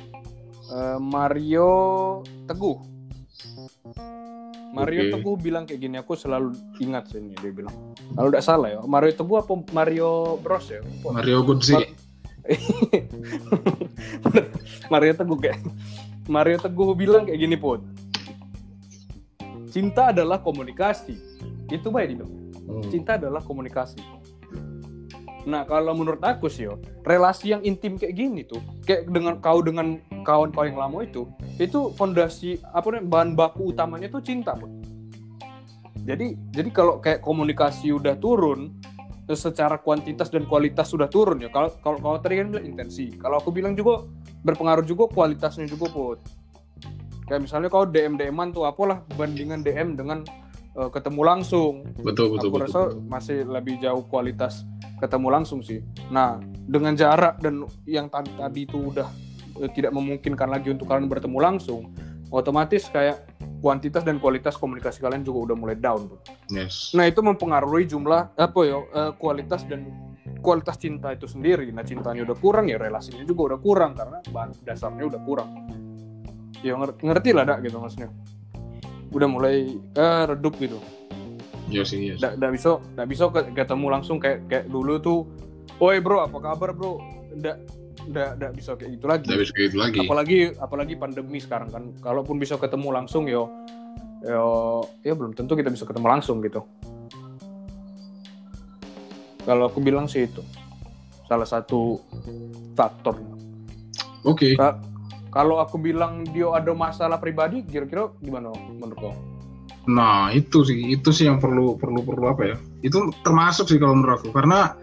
eh, Mario Teguh Mario Oke. Teguh bilang kayak gini aku selalu ingat sih ini dia bilang kalau tidak salah ya Mario Teguh apa Mario Bros ya. Mario Guzzi. Mario Teguh kayak Mario Teguh bilang kayak gini put cinta adalah komunikasi itu baik dia bilang Hmm. cinta adalah komunikasi. Nah kalau menurut aku sih yo, relasi yang intim kayak gini tuh, kayak dengan kau dengan kawan kau yang lama itu, itu fondasi apa namanya bahan baku utamanya tuh cinta, Bud. Jadi jadi kalau kayak komunikasi udah turun, secara kuantitas dan kualitas sudah turun ya. Kalau kalau kalau tadi kan bilang intensi, kalau aku bilang juga berpengaruh juga kualitasnya juga, Put. Kayak misalnya kau DM DM-an tuh apalah bandingan DM dengan eh, ketemu langsung Betul betul aku betul. rasa masih lebih jauh kualitas ketemu langsung sih. Nah, dengan jarak dan yang tadi, tadi itu udah eh, tidak memungkinkan lagi untuk kalian bertemu langsung, otomatis kayak kuantitas dan kualitas komunikasi kalian juga udah mulai down. Bro. Yes. Nah, itu mempengaruhi jumlah apa ya eh, kualitas dan kualitas cinta itu sendiri. Nah, cintanya udah kurang ya relasinya juga udah kurang karena bahan dasarnya udah kurang. Ya ngerti, lah dak gitu maksudnya. Udah mulai eh, redup gitu Iya sih, yes. nggak nggak bisa nggak bisa ke- ketemu langsung kayak kayak dulu tuh oi bro apa kabar bro nggak nggak nggak bisa kayak gitu lagi Tidak bisa kayak gitu lagi. apalagi apalagi pandemi sekarang kan kalaupun bisa ketemu langsung yo yo ya belum tentu kita bisa ketemu langsung gitu kalau aku bilang sih itu salah satu faktor Oke. Ka- kalau aku bilang dia ada masalah pribadi kira-kira gimana menurut kau Nah itu sih itu sih yang perlu perlu perlu apa ya? Itu termasuk sih kalau menurut aku karena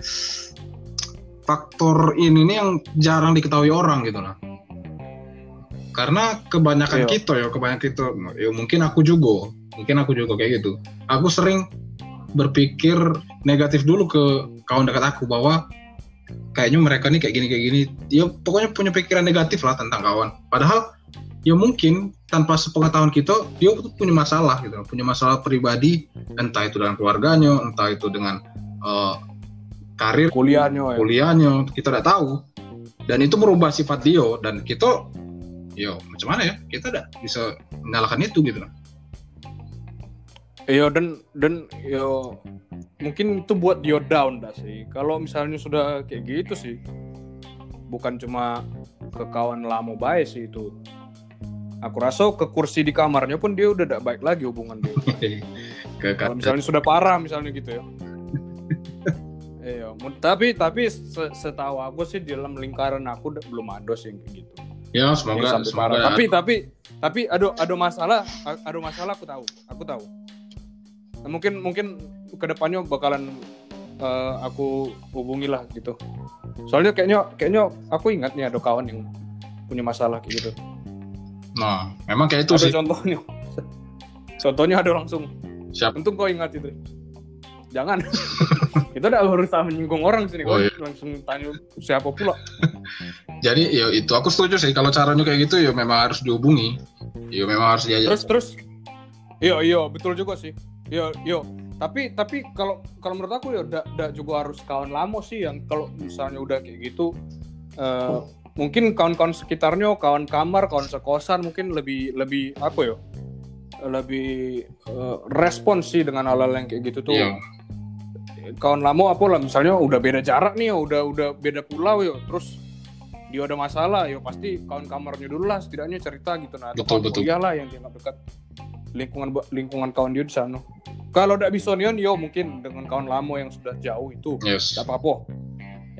faktor ini nih yang jarang diketahui orang gitu lah. Karena kebanyakan Iya. kita ya kebanyakan kita ya mungkin aku juga mungkin aku juga kayak gitu. Aku sering berpikir negatif dulu ke kawan dekat aku bahwa kayaknya mereka nih kayak gini kayak gini. Ya pokoknya punya pikiran negatif lah tentang kawan. Padahal ya mungkin tanpa sepengetahuan kita dia tuh punya masalah gitu. Punya masalah pribadi entah itu dengan keluarganya entah itu dengan eh, karir kuliahnya ya. kuliahnya kita tidak tahu. Dan itu merubah sifat dia dan kita yo macam mana ya? Kita tidak bisa menyalahkan itu gitu. Iya dan dan yo mungkin itu buat dia down dah sih. Kalau misalnya sudah kayak gitu sih, bukan cuma ke kawan lama baik sih itu. Aku rasa ke kursi di kamarnya pun dia udah tidak baik lagi hubungan dia. ke Kalau misalnya sudah parah misalnya gitu ya. Iya, tapi tapi se- setahu aku sih di dalam lingkaran aku belum ada sih yang kayak gitu. ya semoga semoga parah. Tapi tapi tapi ada ada masalah, ada masalah aku tahu, aku tahu. Nah, mungkin mungkin ke depannya bakalan eh, aku hubungi lah gitu. Soalnya kayaknya kayaknya aku ingat nih ada kawan yang punya masalah kayak gitu. Nah memang kayak itu ada sih contohnya. Contohnya ada langsung. siap Untung kau ingat itu. Jangan. itu udah berusaha menyinggung orang sini. Oh, iya. langsung tanya siapa pula. jadi ya itu aku setuju sih kalau caranya kayak gitu ya memang harus dihubungi ya memang harus diajak terus terus iya iya betul juga sih iya iya tapi tapi kalau kalau menurut aku ya udah juga harus kawan lama sih yang kalau misalnya udah kayak gitu eh, mungkin kawan-kawan sekitarnya kawan kamar kawan sekosan mungkin lebih lebih apa ya? Lebih eh, respons sih dengan hal-hal yang kayak gitu tuh. Iya. kawan lama apa lah misalnya udah beda jarak nih udah udah beda pulau ya terus dia ada masalah ya pasti kawan kamarnya dulu lah setidaknya cerita gitu. Nah Betul, betul. lah yang dianggap dekat lingkungan lingkungan kawan dia di sana. Kalau tidak bisa nion yo mungkin dengan kawan lama yang sudah jauh itu yes. tidak apa-apa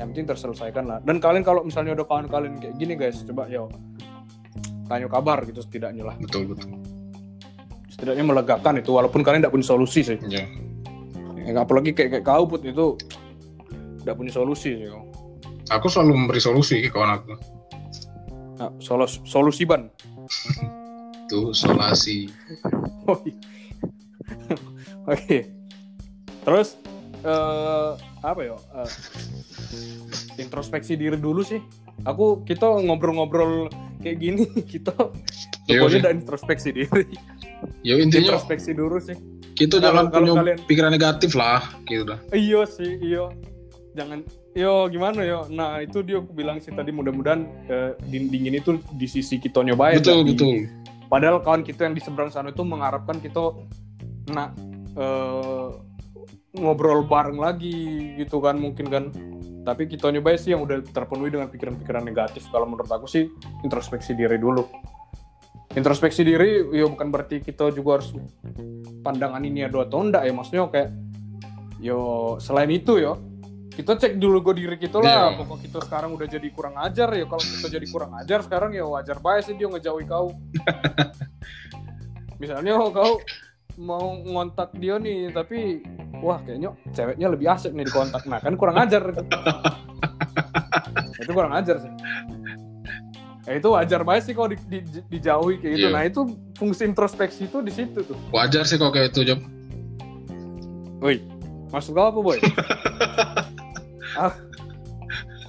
yang penting terselesaikan lah dan kalian kalau misalnya ada kawan kalian kayak gini guys coba yo tanya kabar gitu setidaknya lah betul betul setidaknya melegakan itu walaupun kalian tidak punya solusi sih ya ya, apalagi kayak kayak kau put itu tidak punya solusi sih yo. aku selalu memberi solusi ke kawan aku Nah, solus, solusi ban itu solasi Oh, iya. Oke. Terus eh apa ya? eh, introspeksi diri dulu sih. Aku kita ngobrol-ngobrol kayak gini kita Iya pokoknya sih. udah introspeksi diri. ya intinya Introspeksi dulu sih. kita jangan kalau punya kalian- pikiran negatif lah gitu dah Iya sih, iya. Jangan Yo gimana yo? Nah itu dia aku bilang sih tadi mudah-mudahan eh, dinding ini tuh di sisi kita nyobain. betul di- betul Padahal kawan kita yang di seberang sana itu mengharapkan kita nak eh, ngobrol bareng lagi gitu kan mungkin kan. Tapi kita nyobain sih yang udah terpenuhi dengan pikiran-pikiran negatif. Kalau menurut aku sih introspeksi diri dulu. Introspeksi diri ya bukan berarti kita juga harus pandangan ini ada atau enggak ya maksudnya kayak yo selain itu yo kita cek dulu gue diri kita lah Iya. pokok kita sekarang udah jadi kurang ajar ya kalau kita jadi kurang ajar sekarang ya wajar banget sih dia ngejauhi kau misalnya oh, kau mau ngontak dia nih tapi wah kayaknya ceweknya lebih asik nih dikontak nah kan kurang ajar itu itu kurang ajar sih Eh, itu wajar banget sih kalau di, di- dijauhi kayak gitu Iya. nah itu fungsi introspeksi itu di situ tuh wajar sih kok kayak itu Job Woi, masuk apa boy? ah,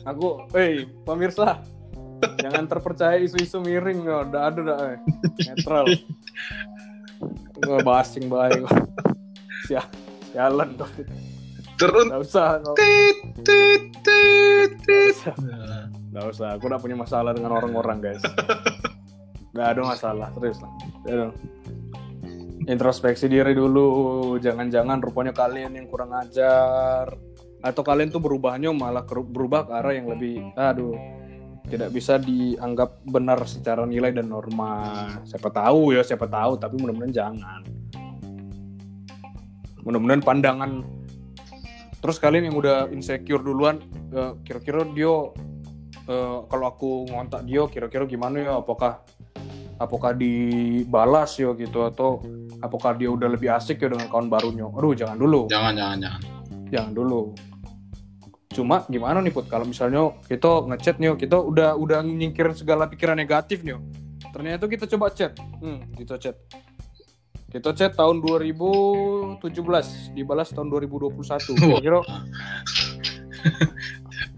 aku, eh pemirsa, jangan terpercaya isu-isu miring, ya. udah ada dah, eh. netral. Gue basing baik, Sia, sialan kok. terus Gak usah, kok. tit tit tit tit Gak usah. Aku udah punya masalah dengan orang-orang guys. Gak ada masalah, serius lah. Ada. Introspeksi diri dulu, jangan-jangan rupanya kalian yang kurang ajar atau kalian tuh berubahnya malah berubah ke arah yang lebih, aduh, tidak bisa dianggap benar secara nilai dan norma. Siapa tahu ya, siapa tahu, tapi mudah-mudahan jangan. Mudah-mudahan pandangan terus kalian yang udah insecure duluan eh, kira-kira dia eh, kalau aku ngontak dia kira-kira gimana ya? Apakah apakah dibalas ya gitu? Atau apakah dia udah lebih asik ya dengan kawan barunya? Aduh jangan dulu. Jangan jangan jangan. Jangan dulu. Cuma gimana nih put? Kalau misalnya kita ngechat nih kita udah udah nyingkirin segala pikiran negatif nih ternyata kita coba chat. Hmm, kita chat kita chat tahun 2017 dibalas tahun 2021 kira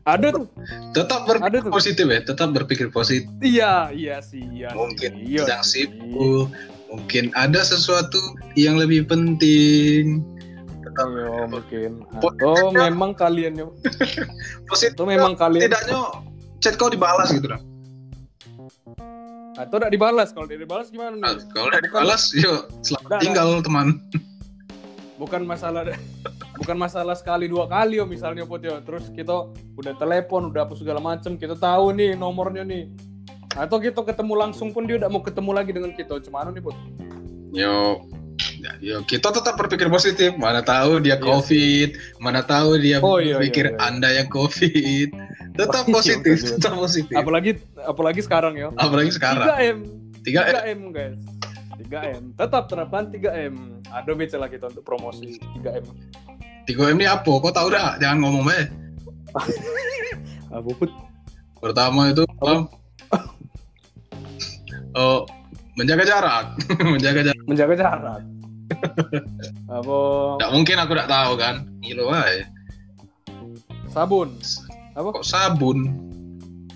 ada tuh. Tetap Ada berpikir tuh. positif ya tetap berpikir positif. Iya iya sih iya mungkin iya sedang sibuk mungkin ada sesuatu yang lebih penting. Tetap Iya, mungkin. Atau memang kalian positif atau memang kalian tidaknya chat kau dibalas gitu dah atau tidak dibalas? Kalau tidak dibalas gimana Nah, nih kalau udah Bukan- dibalas yuk selamat Nah, tinggal teman. Bukan masalah bukan masalah sekali dua kali yo misalnya Put yo terus kita udah telepon udah apa segala macem kita tahu nih nomornya nih. Atau kita ketemu langsung pun dia udah mau ketemu lagi dengan kita. Cuman nih Put? Yo, ya, yo kita tetap berpikir positif. Mana tahu dia Iya COVID, mana tahu dia Oh, iya, berpikir iya, iya. anda yang COVID. Tetap Iya, positif, tetap positif. apalagi apalagi sekarang yo Apalagi sekarang. 3M 3 3M guys 3M tetap terapkan 3M ada baca lah kita untuk promosi 3M 3 M ini apa? Kau tahu dah? Jangan ngomong be. apa Put Pertama itu Apa? oh, menjaga jarak, menjaga jarak. menjaga jarak apa Tidak mungkin aku tidak tahu kan? Gilo aja. sabun apa Kok sabun?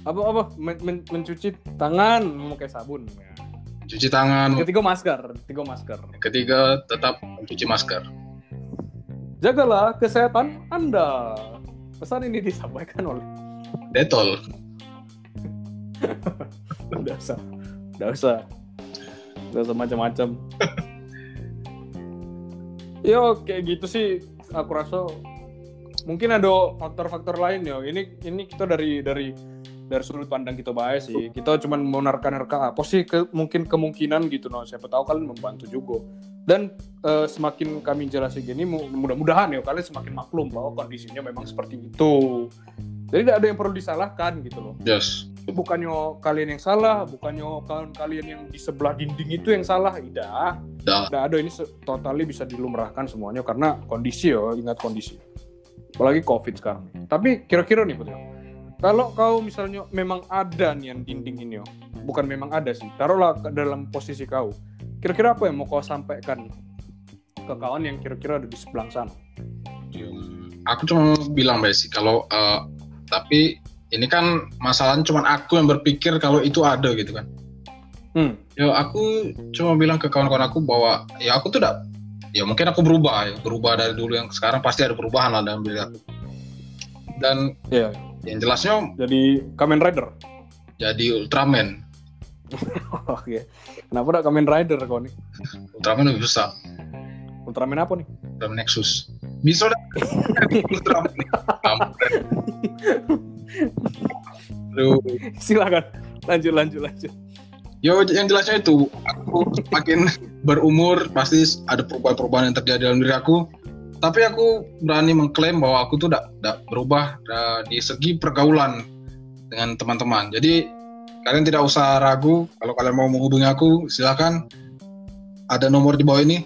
apa apa Men- men- mencuci tangan memakai sabun ya. Cuci tangan. ketiga masker ketiga masker Ketiga tetap mencuci masker. jagalah kesehatan anda pesan ini disampaikan oleh Detol. udah usah udah usah udah usah macam-macam yo kayak gitu sih. Aku rasa mungkin ada faktor-faktor lain ya. Ini ini kita dari dari dari sudut pandang kita baik sih. Kita cuma mau nerka-nerka apa sih ke, mungkin kemungkinan gitu no. Siapa tahu kalian membantu juga. Dan eh, semakin kami jelasin gini mu- mudah-mudahan ya kalian semakin maklum bahwa kondisinya memang seperti itu. Jadi tidak ada yang perlu disalahkan gitu loh. Yes. Bukannya kalian yang salah bukannya kawan kalian yang di sebelah dinding itu yang salah. Tidak. Tidak ada ini totally bisa dilumrahkan semuanya karena kondisi ya ingat kondisi. Apalagi covid sekarang tapi kira-kira nih Putri. Kalau kau misalnya memang ada nih yang dinding ini yo. Bukan memang ada sih taruhlah ke dalam posisi kau. Kira-kira apa yang mau kau sampaikan ke kawan yang kira-kira ada di sebelah sana? Aku cuma bilang sih kalau eh, tapi ini kan masalahnya cuma aku yang berpikir kalau itu ada gitu kan. hmm. Ya aku cuma bilang ke kawan-kawan aku bahwa ya aku tuh tidak ya mungkin aku berubah ya berubah dari dulu yang sekarang pasti ada perubahan lah dalam diri aku. Dan ya yang jelasnya jadi Kamen Rider jadi Ultraman. oke kenapa udah Kamen Rider kau nih Ultraman lebih besar. Ultraman apa nih Ultraman Nexus. Kampret. Aduh. silakan lanjut lanjut lanjut Yo, yang jelasnya itu, aku makin berumur pasti ada perubahan-perubahan yang terjadi dalam diri aku. Tapi aku berani mengklaim bahwa aku tuh tidak berubah uh, di segi pergaulan dengan teman-teman. Jadi kalian tidak usah ragu kalau kalian mau menghubungi aku, silakan. Ada nomor di bawah ini,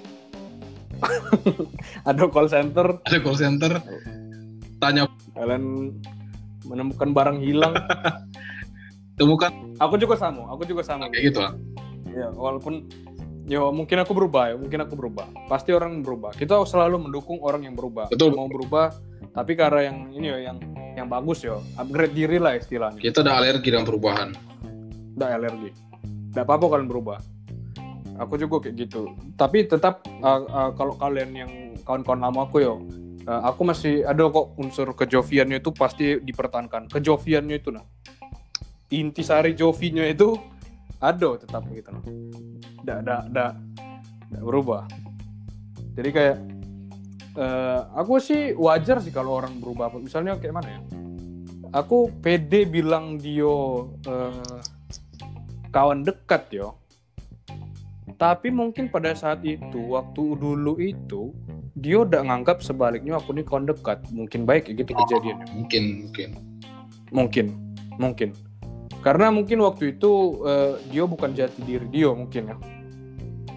ada call center. Ada call center. Tanya, kalian menemukan barang hilang. Temukan. Aku juga sama aku juga sama. Kayak gitu lah. ya walaupun ya mungkin aku berubah ya mungkin aku berubah. Pasti orang berubah. Kita selalu mendukung orang yang berubah. Betul. mau berubah tapi karena yang ini ya yang yang bagus ya. Upgrade diri lah istilahnya. Kita ada alergi dengan perubahan. udah alergi. Tidak apa-apa kalian berubah aku juga kayak gitu. Tapi tetap uh, uh, kalau kalian yang kawan-kawan lama aku ya uh, aku masih ada kok unsur kejoviannya itu pasti dipertahankan. Kejoviannya itu nah. Intisari jovinya itu ada tetap gitu nah. Tidak tidak tidak berubah. Jadi kayak eh, aku sih wajar sih kalau orang berubah. Misalnya kayak mana ya? Aku pede bilang dia eh, kawan dekat yo tapi mungkin pada saat itu waktu dulu itu dia udah nganggap sebaliknya aku nih kawan dekat. Mungkin baik kayak gitu kejadiannya. Mungkin, mungkin. mungkin mungkin. Karena mungkin waktu itu eh, dia bukan jati diri dia mungkin ya.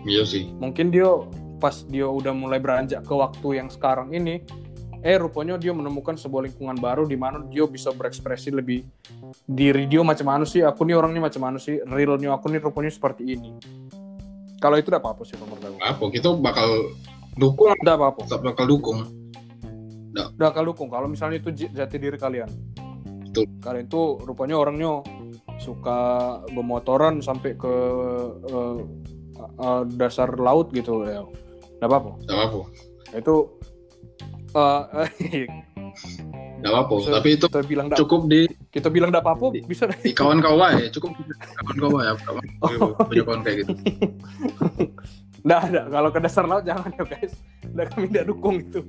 Iya sih. mungkin dia pas dia udah mulai beranjak ke waktu yang sekarang ini eh rupanya dia menemukan sebuah lingkungan baru di mana dia bisa berekspresi lebih diri dia macam mana sih aku nih orangnya macam mana sih realnya aku nih rupanya seperti ini kalau itu udah apa-apa sih menurut aku Apa? Kita bakal dukung, udah apa-apa tetap bakal dukung. udah kalau dukung kalau misalnya itu jati diri kalian Betul. kalian itu rupanya orangnya suka bermotoran sampai ke eh, eh, dasar laut gitu ya nggak apa-apa Tidak apa-apa. itu eh, Tidak apa-apa. Tapi itu kita bilang cukup di, kita bilang nggak apa-apa Di- bisa di kawan kawan ya. Cukup di kawan kawan ya. Kawan, punya kawan kayak gitu. nggak ada kalau ke dasar laut jangan ya guys nggak kami tidak dukung itu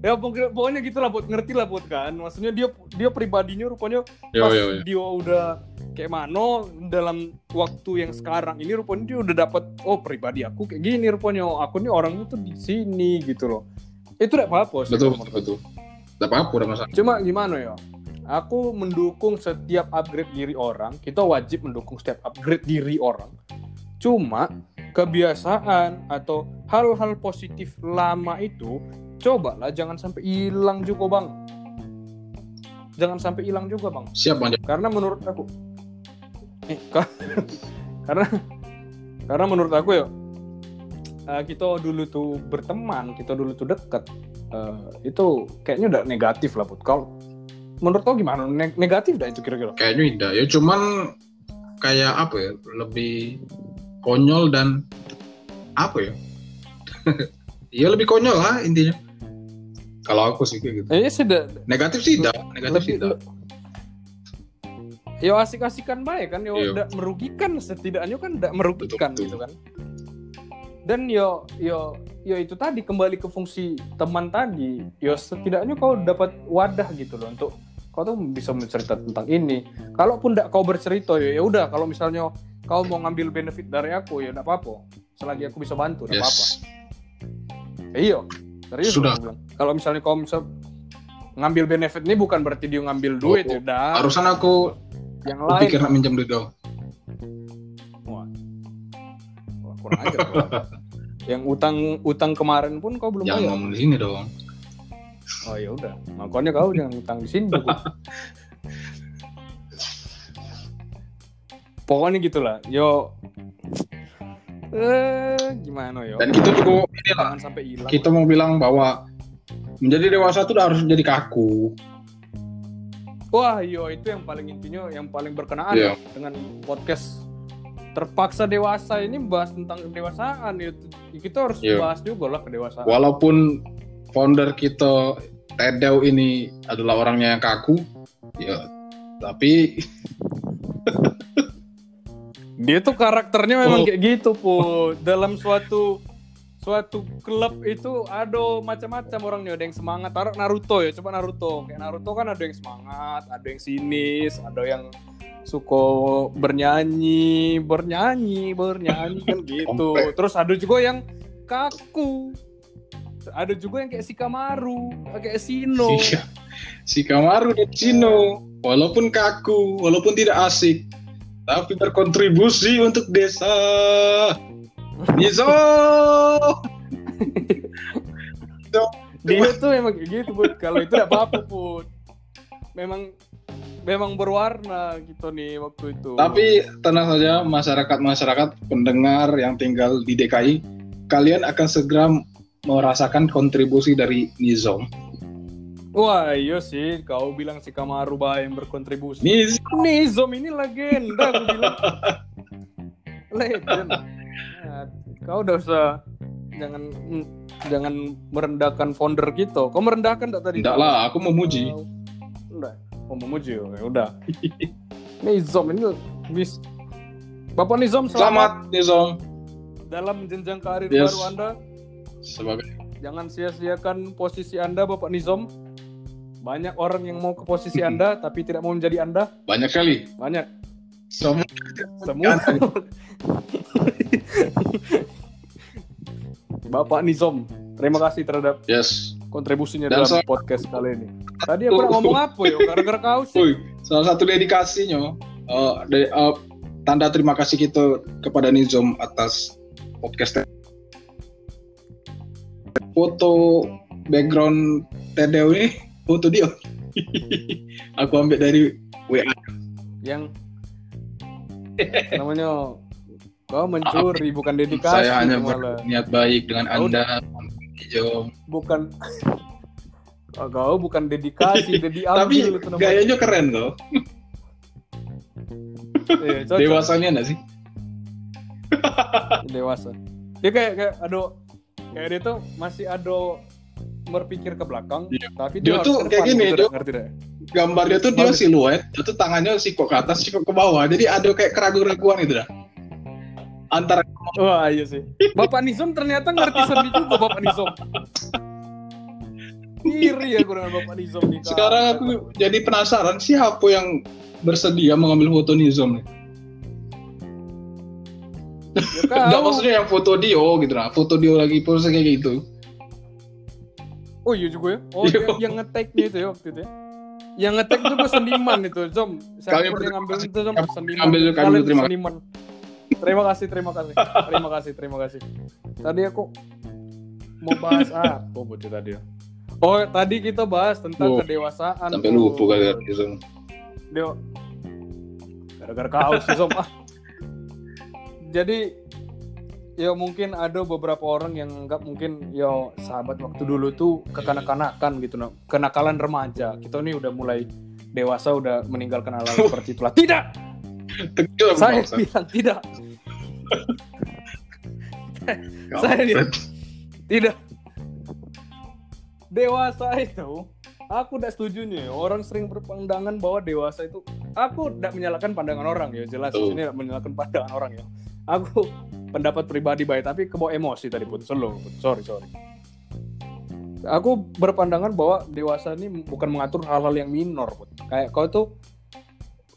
ya pokoknya, gitulah buat ngerti lah buat kan maksudnya dia dia pribadinya rupanya Yo, pas yo, yo. dia udah kayak mana dalam waktu yang sekarang ini rupanya dia udah dapat oh pribadi aku kayak gini rupanya oh, aku nih orangnya tuh di sini gitu loh itu tidak apa-apa sih Betul, betul, betul. Tidak apa-apa, udah masalah. Cuma gimana ya? Aku mendukung setiap upgrade diri orang. Kita wajib mendukung setiap upgrade diri orang. Cuma kebiasaan atau hal-hal positif lama itu cobalah jangan sampai hilang juga bang. Jangan sampai hilang juga bang. Siap bang. Karena menurut aku, eh, ka- karena karena menurut aku ya eh, kita dulu tuh berteman, kita dulu tuh deket, eh, itu kayaknya udah negatif lah put. Kalau menurut kau gimana? Ne- negatif dah itu kira-kira? Kayaknya tidak. Ya cuman kayak apa ya? Lebih konyol dan apa ya? Iya lebih konyol lah intinya. Kalau aku sih kayak gitu. Eh sudah Negatif sih tidak. Negatif sih tidak. Ya asik-asikan baik kan, ya Iya. udah merugikan setidaknya kan tidak merugikan Betul, betul. gitu kan. Dan yo yo yo itu tadi kembali ke fungsi teman tadi, yo setidaknya kau dapat wadah gitu loh untuk kau tuh bisa bercerita tentang ini. Kalaupun tidak kau bercerita ya ya udah kalau misalnya kau mau ngambil benefit dari aku ya tidak apa-apa. selagi aku bisa bantu tidak apa-apa Yes. iya serius Sudah. kalau misalnya kau misal ngambil benefit ini bukan berarti dia ngambil duit Oh, ya udah Barusan aku yang lain pikir nak minjem duit dong. Kurang ajar yang utang utang kemarin pun kau belum Jangan bayar. ngomong di sini dong. oh ya udah. Makanya kau jangan utang di sini pokoknya gitulah. Yo. Eh gimana yo? Dan kita juga jangan sampai hilang. Kita mau bilang bahwa menjadi dewasa itu harus jadi kaku. Wah, yo itu yang paling intinya, yang paling berkenaan Iya. dengan podcast terpaksa dewasa ini bahas tentang kedewasaan ya. Kita harus Iya. bahas juga lah kedewasaan. Walaupun founder kita Tedeo ini adalah orangnya yang kaku, ya tapi Dia tuh karakternya memang Oh. kayak gitu, Pu. Dalam suatu suatu klub itu ada macam-macam orangnya ada yang semangat taruh Naruto ya coba Naruto kayak Naruto kan ada yang semangat ada yang sinis ada yang suka bernyanyi bernyanyi bernyanyi kan gitu. Terus ada juga yang kaku. Ada juga yang kayak Shikamaru kayak Sino si, si Kamaru dan Cino walaupun kaku, walaupun tidak asik, tapi berkontribusi untuk desa. Nizo. dia tuh memang kayak gitu Bud. Kalau itu tidak apa-apa Bud. Memang memang berwarna gitu nih waktu itu. Tapi tenang saja masyarakat-masyarakat pendengar yang tinggal di DKI, kalian akan segera merasakan kontribusi dari Nizom. wah iya sih. Kau bilang si Kamaru bah yang berkontribusi. Nizom. Nizom ini legenda aku bilang. Legend. Nah, kau udah usah jangan jangan merendahkan founder gitu. Kau merendahkan tak tadi? Tidak lah, aku memuji. udah mau memuji ya udah Nizom ini bis Bapak Nizom selamat, Selamat Nizom. dalam jenjang karir Yes. baru Anda Sebagai jangan sia-siakan posisi Anda Bapak Nizom banyak orang yang mau ke posisi Anda tapi tidak mau menjadi Anda banyak kali. banyak Semua semua Bapak Nizom terima kasih terhadap yes. Kontribusinya Dan dalam podcast kali ini. tadi aku ngomong apa ya? Gara-gara kau sih. Woi, salah satu dedikasinya eh, de- eh, tanda terima kasih kita kepada Nizom atas podcast foto background ini foto dia. Aku ambil dari WA yang namanya kau mencuri bukan dedikasi saya hanya berniat baik dengan Oh, Nizom bukan. Oh, kau bukan dedikasi dedi tapi itu gayanya keren loh. Iya, cocok. dewasanya enggak sih? Dewasa. Dia kayak kayak aduh kayak dia tuh masih ada berpikir ke belakang Iya. tapi Dia harus tuh kayak gini, gitu, dia- ngerti deh gambar dia tuh dia siluet itu tangannya sikok ke atas sikok ke bawah. Jadi ada kayak keraguan-keraguan itu dah antara wah iya sih bapak Nizom ternyata ngerti seni juga bapak Nizom iri ya dengan bapak Nizom nih. Sekarang aku jadi penasaran siapa yang bersedia mengambil foto Nizom nih. Ya, kau. Enggak maksudnya yang foto Dio gitu lah. Foto Dio lagi pose kayak gitu. oh iya juga ya oh Iya. yang, yang ngetek-nya itu ya waktu itu ya yang ngetek juga seniman itu Zom siapa Kami yang ngambil itu Zom seniman ambil, kami Kalian terima kasih. seniman terima kasih terima kasih terima kasih terima kasih tadi aku mau bahas apa bocah tadi oh tadi kita bahas tentang Oh, kedewasaan Sampai tuh. lupa gara-gara Nizom. Dia gara-gara kau sih ah. Jadi ya mungkin ada beberapa orang yang anggap mungkin ya sahabat waktu dulu tuh kekanak-kanakan gitu no. Kenakalan remaja. Kita nih udah mulai dewasa udah meninggalkan hal-hal seperti itulah. Tidak. Tegel Saya bangsa. bilang tidak. Saya dia- Tidak. Dewasa itu aku tidak setuju nih orang sering berpandangan bahwa dewasa itu aku tidak menyalahkan pandangan orang ya jelas Betul. ini tidak menyalahkan pandangan orang ya aku pendapat pribadi baik tapi kebawa emosi tadi pun slow sorry sorry aku berpandangan bahwa dewasa ini bukan mengatur hal-hal yang minor Put. kayak kau tuh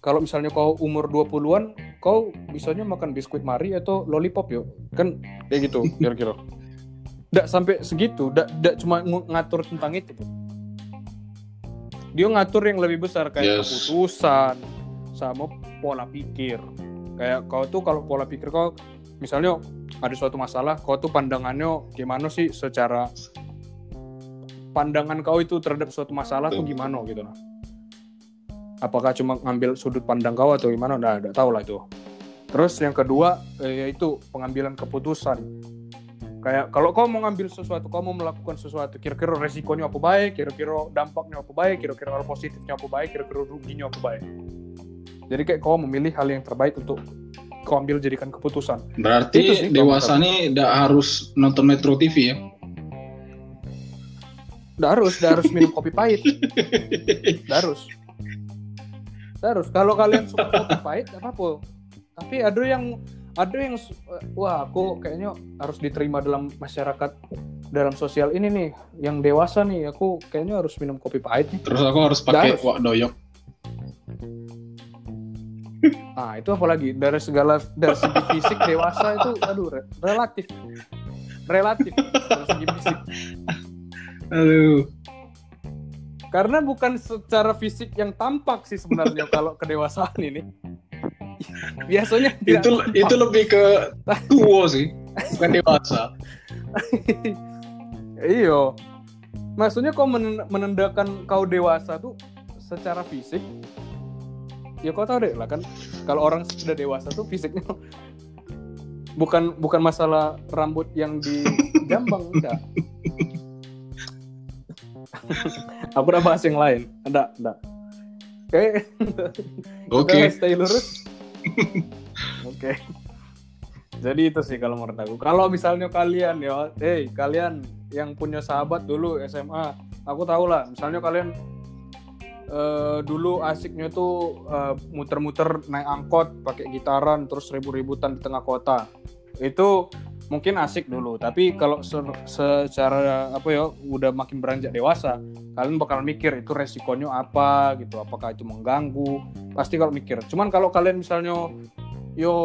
kalau misalnya kau umur 20-an kau bisanya makan biskuit mari atau lollipop yo kan kayak gitu kira-kira. Nggak sampai segitu nggak nggak cuma ng- ngatur tentang itu. Dia ngatur yang lebih besar kayak Yes. keputusan sama pola pikir. Kayak kau tuh kalau pola pikir kau misalnya ada suatu masalah kau tuh pandangannya gimana sih secara pandangan kau itu terhadap suatu masalah tuh Betul. gimana gitu nah apakah cuma ngambil sudut pandang kau atau gimana udah udah tahu lah itu terus yang kedua eh, yaitu pengambilan keputusan kayak kalau kau mau ngambil sesuatu kau mau melakukan sesuatu kira-kira resikonya apa baik kira-kira dampaknya apa baik kira-kira hal positifnya apa baik kira-kira ruginya apa baik jadi kayak kau memilih hal yang terbaik untuk kau ambil jadikan keputusan Itu Berarti sih, dewasa nih tidak harus nonton Metro TV ya? Nggak harus, nggak harus minum kopi pahit. Nggak harus. Harus. Kalau kalian suka kopi pahit, apa-apa. Tapi ada yang ada yang wah aku kayaknya harus diterima dalam masyarakat dalam sosial ini nih yang dewasa nih aku kayaknya harus minum kopi pahit nih Terus aku harus pakai wak doyok. ah itu apalagi dari segala dari segi fisik dewasa itu aduh re- relatif relatif dari segi fisik Aduh. Karena bukan secara fisik yang tampak sih sebenarnya kalau kedewasaan ini. Biasanya tidak Itu tampak. itu lebih ke tua sih, bukan dewasa. iyo. Maksudnya kau men- menandakan kau dewasa tuh secara fisik? Ya kau tahu deh lah kan kalau orang sudah dewasa tuh fisiknya bukan bukan masalah rambut yang di jambang enggak aku udah bahas yang lain. Enggak enggak oke. Oke. Stay lurus. Oke. Jadi itu sih kalau menurut aku. Kalau misalnya kalian ya hey kalian yang punya sahabat dulu SMA aku tahu lah. Misalnya kalian eh, dulu asiknya tuh eh, muter-muter naik angkot pakai gitaran terus ribut-ributan di tengah kota. Itu mungkin asik dulu. Tapi kalau se- secara apa ya udah makin beranjak dewasa kalian bakal mikir itu resikonya apa gitu apakah itu mengganggu? Pasti kalau mikir. Cuman kalau kalian misalnya yo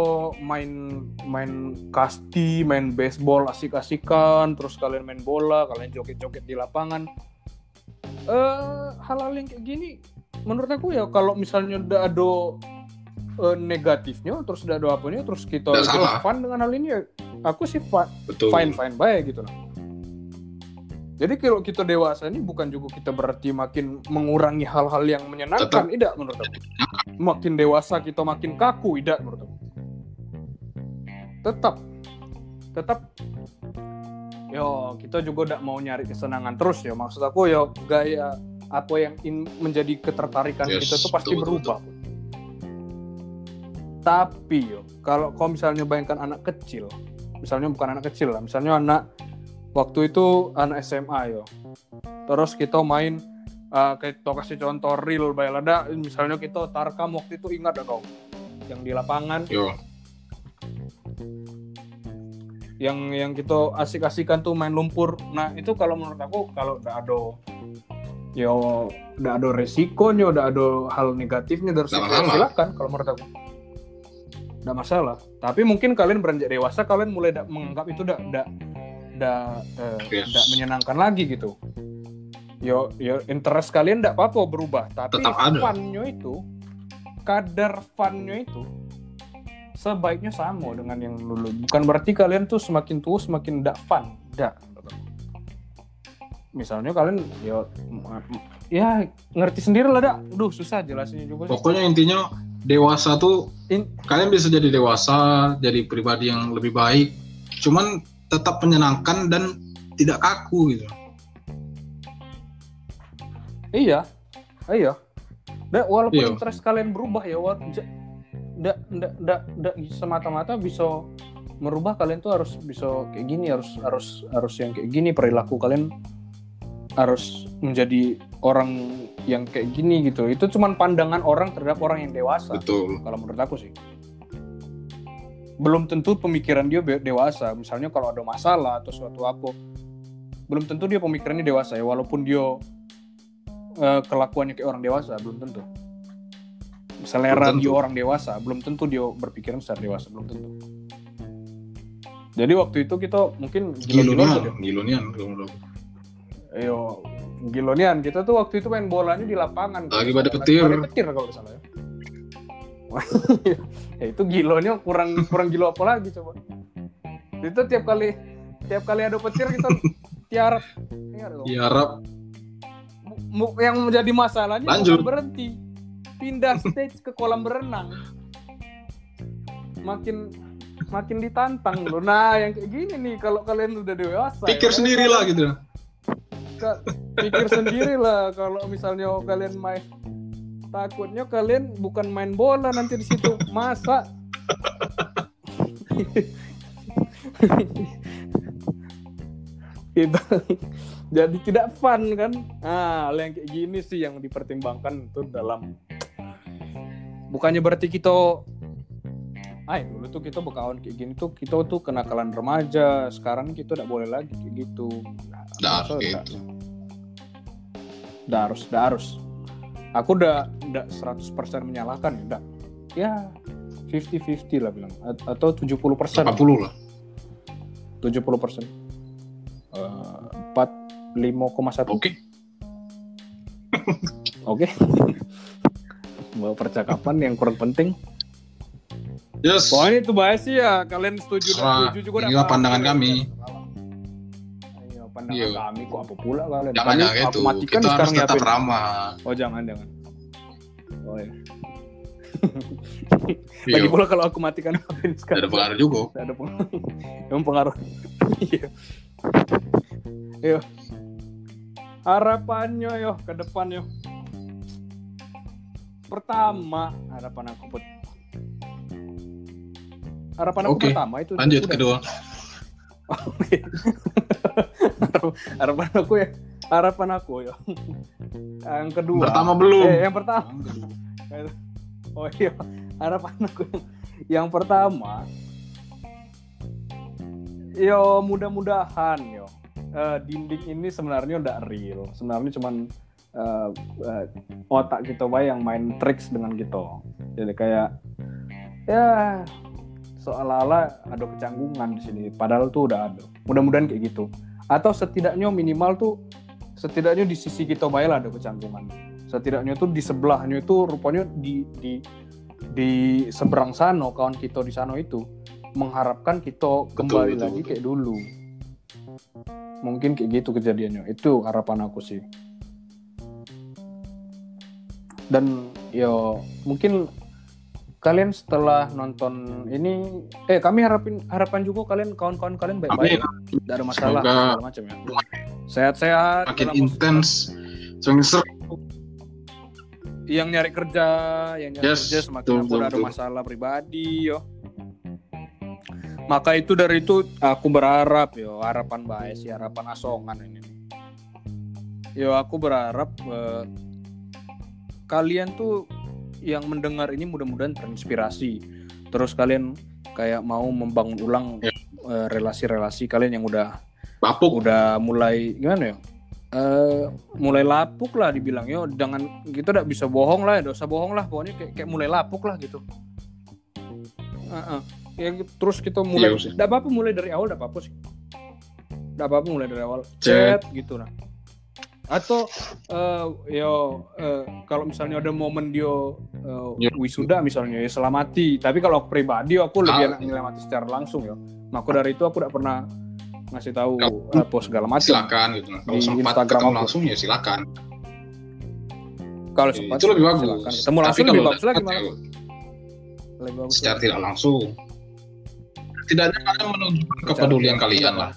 main main kasti main baseball asik-asikan terus kalian main bola kalian joget-joget di lapangan eh hal-hal yang kayak gini menurut aku ya kalau misalnya udah ada eh, negatifnya terus udah ada apanya terus kita fun dengan hal ini ya aku sih fa- Betul. fine fine baik gitu loh. Jadi kalau kita dewasa ini bukan juga kita berarti makin mengurangi hal-hal yang menyenangkan, tidak menurut aku. Makin dewasa kita makin kaku, tidak menurut aku. Tetap, tetap. Yo, kita juga tidak mau nyari kesenangan terus ya. Maksud aku yo gaya apa yang in- menjadi ketertarikan Yes, kita tuh pasti betul, betul, berubah. Tapi yo, kalau kau misalnya bayangkan anak kecil, misalnya bukan anak kecil lah, misalnya anak waktu itu anak SMA yo. Terus kita main uh, kita kasih contoh real bayar ada misalnya kita tarkam waktu itu ingat kau? Yang di lapangan. Yo, yang yang kita asik-asikan tuh main lumpur. Nah itu kalau menurut aku kalau udah ada yo udah ada resikonya udah ada hal negatifnya dari situ ya silakan kalau menurut aku udah masalah. Tapi mungkin kalian beranjak dewasa kalian mulai da- menganggap itu udah udah udah eh, Yes. udah menyenangkan lagi gitu. Yo yo interest kalian tidak apa-apa berubah. Tapi Tetap ada. funnya itu kadar funnya itu sebaiknya sama dengan yang dulu. Bukan berarti kalian tuh semakin tua semakin tidak fun. Tidak misalnya kalian ya ya ngerti sendiri lah dak. Duh susah jelasinnya juga pokoknya intinya dewasa tuh In- kalian bisa jadi dewasa, jadi pribadi yang lebih baik, cuman tetap menyenangkan dan tidak kaku gitu. Iya, iya. Da, walaupun Iya. interest kalian berubah ya, wa- j- ndak ndak ndak ndak semata-mata bisa merubah kalian tuh harus bisa kayak gini, harus harus harus yang kayak gini perilaku kalian harus menjadi orang yang kayak gini gitu. Itu cuman pandangan orang terhadap orang yang dewasa. Betul. Kalau menurut aku sih. Belum tentu pemikiran dia dewasa. Misalnya kalau ada masalah atau suatu apa, belum tentu dia pemikirannya dewasa ya. Walaupun dia eh, kelakuannya kayak orang dewasa, belum tentu. Selera Belum tentu. dia orang dewasa, belum tentu dia berpikiran secara dewasa, belum tentu. Jadi waktu itu kita mungkin Gilonian, Gilonian, Gilonian. Gilonian kita tuh waktu itu main bolanya di lapangan. Lagi pada petir. Lagi pada petir kalau salah ya. ya itu gilonya kurang kurang gilo apa lagi coba. Itu tiap kali tiap kali ada petir kita tiarap. Ingat dong. Ya Arab, Mu- yang menjadi masalahnya Lanjut. berhenti pindah stage ke kolam berenang makin makin ditantang loh nah yang kayak gini nih kalau kalian udah dewasa pikir ya, sendiri lah gitu. Ka- pikir sendiri lah kalau misalnya kalian main. Takutnya kalian bukan main bola nanti di situ. Masa? Itu jadi tidak fun kan? Nah hal yang kayak gini sih yang dipertimbangkan itu dalam. Bukannya berarti kita Ay, dulu tuh kita berkawan kayak gini tuh kita tuh kenakalan remaja. Sekarang kita tidak boleh lagi kayak gitu. Masa kayak nggak- gitu. Nggak harus nggak harus. Aku udah udah 100% menyalahkan ya udah ya 50-50 lah bilang. A- atau 70% 80 lah. 70 persen. Empat lima koma satu. Oke. oke. Bawa percakapan yang kurang penting Yes. pokoknya itu bahas sih ya kalian setuju dan Serah. setuju juga Inilah pandangan kami. Iya, pandangan Iya. kami kok apa pula kalian Jangan gitu. aku matikan Kita harus sekarang tetap nyiapin. ramah. oh jangan jangan oh iya Iya. lagi pula kalau aku matikan HP ini sekarang ada pengaruh juga. Ada pengaruh. Yang pengaruh. Iya. Yo. Harapannya yo ke depan yo. Pertama, harapan aku. Harapan aku Oke, pertama itu Lanjut udah. kedua. Oke. harapan aku ya. Harapan aku yo. Yang kedua. Pertama belum. Eh, yang pertama. Oh iya, harapan aku yang, yang pertama, yo mudah-mudahan yo eh, dinding ini sebenarnya udah real, sebenarnya cuman eh, eh, otak kita bae yang main tricks dengan gitu, jadi kayak ya seolah-olah ada kecanggungan di sini, padahal tuh udah ada. Mudah-mudahan kayak gitu, atau setidaknya minimal tuh setidaknya di sisi kita bae lah ada kecanggungan. Setidaknya tuh di sebelahnya itu rupanya di di di seberang sana kawan kita di sana itu mengharapkan kita kembali betul, lagi betul. kayak dulu. Mungkin kayak gitu kejadiannya. Itu harapan aku sih. Dan yo mungkin kalian setelah nonton ini eh kami harapin harapan juga kalian kawan-kawan kalian baik-baik tidak ada masalah Semoga- macam ya sehat-sehat Makin intens. Semakin seru. yang nyari kerja, yang nyari Yes, kerja semakin betul, betul, ada masalah pribadi yo. Maka itu dari itu aku berharap yo, harapan baik sih, harapan asongan ini. Yo aku berharap eh, kalian tuh yang mendengar ini mudah-mudahan terinspirasi. Terus kalian kayak mau membangun ulang Ya. eh, relasi-relasi kalian yang udah Bapuk. udah mulai gimana ya Eh mulai lapuk lah dibilang yo jangan kita tidak bisa bohong lah usah bohong lah pokoknya kayak, kayak mulai lapuk lah gitu Heeh. ya gitu. terus kita mulai Iya tidak apa-apa mulai dari awal tidak apa-apa sih tidak apa-apa mulai dari awal Chat. chat gitu nah atau eh yo eh, kalau misalnya ada momen dia Ya. wisuda misalnya ya selamati tapi kalau aku pribadi aku lebih Ah. enak nyelamati secara langsung ya maka dari itu aku tidak pernah ngasih tahu apa segala macam Silakan gitu. Kalau Di sempat Instagram ketemu aku. langsung ya silakan. kalau Itu sempat lebih bagus. silakan. ketemu Tapi langsung kalau lebih bagus lagi ya, lebih bagus secara lagi. tidak langsung. Setidaknya kalian menunjukkan kepedulian kalian lah.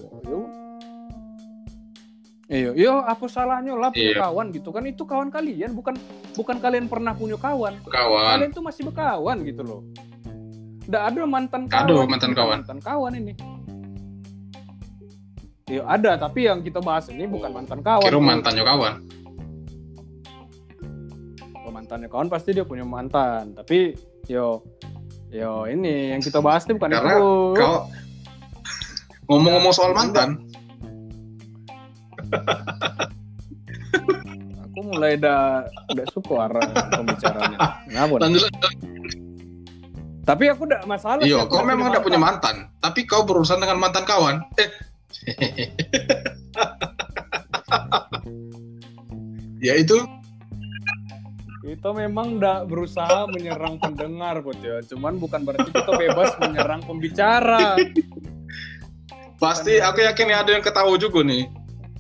Iya, yo apa salahnya lah punya Iya. kawan gitu kan itu kawan kalian bukan bukan kalian pernah punya kawan. Kawan. Kalian tuh masih berkawan gitu loh. Nggak ada mantan kawan. ada mantan kawan. Mantan kawan ini. Iya ada tapi yang kita bahas ini bukan mantan kawan. Kira mantannya kawan. Kalau mantannya kawan pasti dia punya mantan. Tapi yo yo ini yang kita bahas ini bukan Karena itu. Kalau ngomong-ngomong soal mantan, Aku mulai dah udah suka arah pembicaranya. Lanjut Tapi aku udah masalah. Iya, kau udah memang tidak punya mantan, tapi kau berurusan dengan mantan kawan. Eh. ya itu Kita memang udah berusaha menyerang pendengar, Bot ya. Cuman bukan berarti kita bebas menyerang pembicara. pasti aku yakin ya ada yang ketahui juga nih.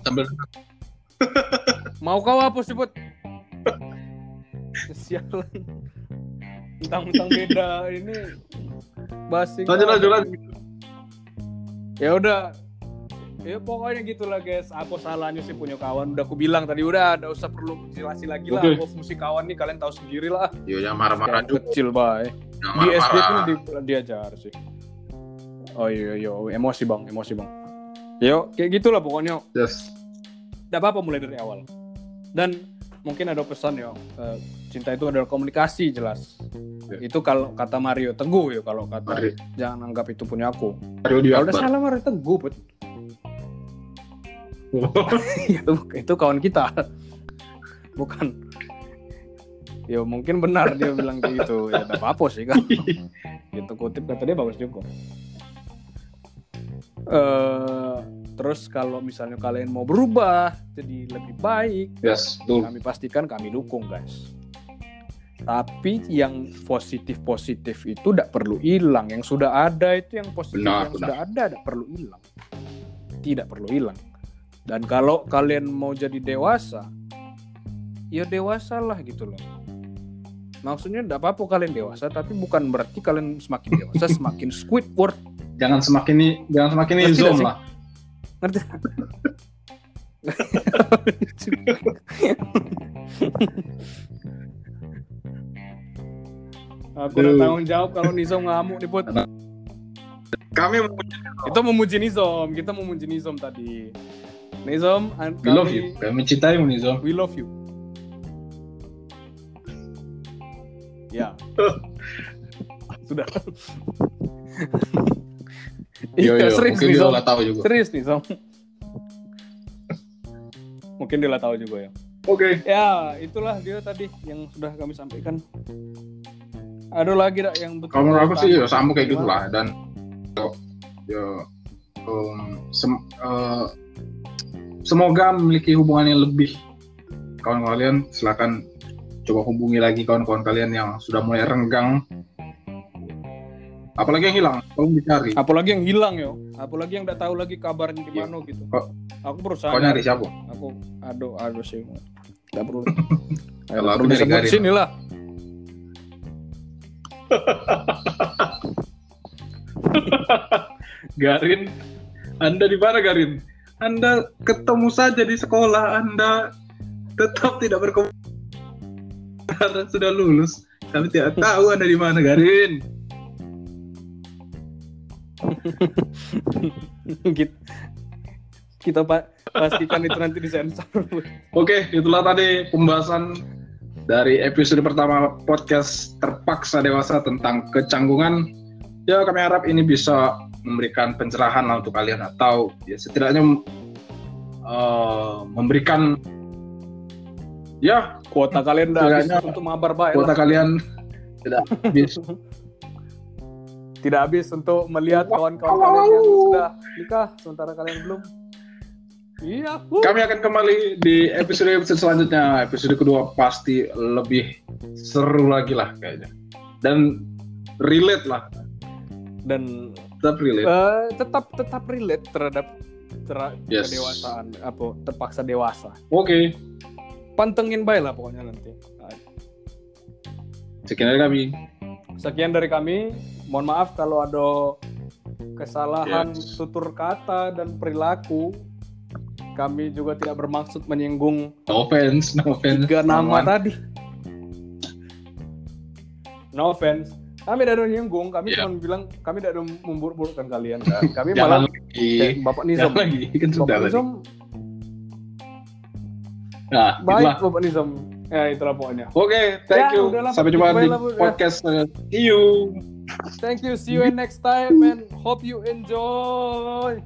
Sambil Mau kau apa sih, Bot? Sialan. Tentang-tentang beda ini basing. lanjut lanjut lanjut. Ya udah. Ya pokoknya gitulah guys. Aku salahnya sih punya kawan. Udah aku bilang tadi udah ada usah perlu jelasin lagi lah. Oke. Aku musik kawan nih kalian tahu sendiri lah. Yo jangan marah-marah juga. kecil bay. Di SD pun di, diajar sih. Oh iya iya emosi bang, emosi bang. Yo kayak gitulah pokoknya. Yes. Tidak apa-apa mulai dari awal. Dan mungkin ada pesan ya. eh, cinta itu adalah komunikasi jelas. Ya. Itu kalau kata Mario Teguh ya kalau kata Mari. jangan anggap itu punya aku. Mario Kalau udah salah Mario Teguh, Put. itu itu kawan kita bukan ya mungkin benar dia bilang kayak gitu ya tidak apa-apa sih kan gitu kutip kata dia bagus juga eh terus kalau misalnya kalian mau berubah jadi lebih baik Yes, betul. kami pastikan kami dukung guys. Tapi yang positif positif itu tidak perlu hilang. Yang sudah ada itu yang positif Benar, yang benar. sudah ada tidak perlu hilang. Tidak perlu hilang. Dan kalau kalian mau jadi dewasa ya dewasa lah gitu loh. Maksudnya tidak apa-apa kalian dewasa tapi bukan berarti kalian semakin dewasa semakin Squidward Jangan semakin ini, jangan semakin ini zoom lah. ngerti Aku udah tanggung jawab kalau Nizom ngamuk nih Put. Kami mau Kita memuji Nizom, kita memuji Nizom tadi. Nizom, we love you. Kami mencintaimu nih Zom. We love you. Ya. Sudah. Yo Iya, yo, serius mungkin nih, dia nggak tahu juga. Serius nih, Zom. Mungkin dia lah tahu juga ya. Oke. Ya, itulah dia tadi yang sudah kami sampaikan. Ada lagi dak yang betul. Kalau menurut aku sih ya sama kayak gitu Gimana? lah dan ya um, sem- eh, semoga memiliki hubungan yang lebih. Kawan kalian silakan coba hubungi lagi kawan-kawan kalian yang sudah mulai renggang. Apalagi yang hilang, tolong dicari. Apalagi yang hilang yo. Apalagi yang tidak tahu lagi kabarnya di Iya. mana gitu. Kok- Aku berusaha. Kau nyari siapa? Aku aduh aduh sih. Tidak perlu. Kalau aku nyari Garin. sini lah. Garin, Anda di mana Garin? Anda ketemu saja di sekolah, Anda tetap tidak berkomunikasi sudah lulus. Kami tidak tahu Anda di mana Garin. Kita, kita pa- pastikan itu nanti disensor. Oke, itulah tadi pembahasan dari episode pertama podcast terpaksa dewasa tentang kecanggungan. Ya, kami harap ini bisa memberikan pencerahan lah untuk kalian atau ya setidaknya eh, memberikan ya Kuota kalian untuk mabar baik kuota lah. kalian tidak habis. Tidak habis untuk melihat kawan-kawan kalian yang sudah nikah sementara kalian belum. Iya. wuh. Kami akan kembali di episode-episode selanjutnya. Episode kedua pasti lebih seru lagi lah kayaknya. Dan relate lah, Dan tetap relate. eh, tetap tetap relate terhadap ter- Yes. kedewasaan apa terpaksa dewasa. Oke, Pantengin baik lah pokoknya nanti. Sekian dari kami. Sekian dari kami. Mohon maaf kalau ada kesalahan Yes. tutur kata dan perilaku. Kami juga tidak bermaksud menyinggung No offense, no offense. tiga nama Aman. tadi. No offense. Kami tidak ada menyinggung, kami Yeah. cuma bilang kami tidak ada memburuk-burukkan kalian kan. Kami malah lagi. Eh, Bapak Nizam. Lagi, kan sudah Bapak lagi. Nizam Nah, baik itulah. Bapak Nizam. Ya itulah pokoknya. Oke, thank Ya, you. udahlah, Sampai jumpa di. Ya. podcast. uh, See you. Thank you. See you next time and hope you enjoy.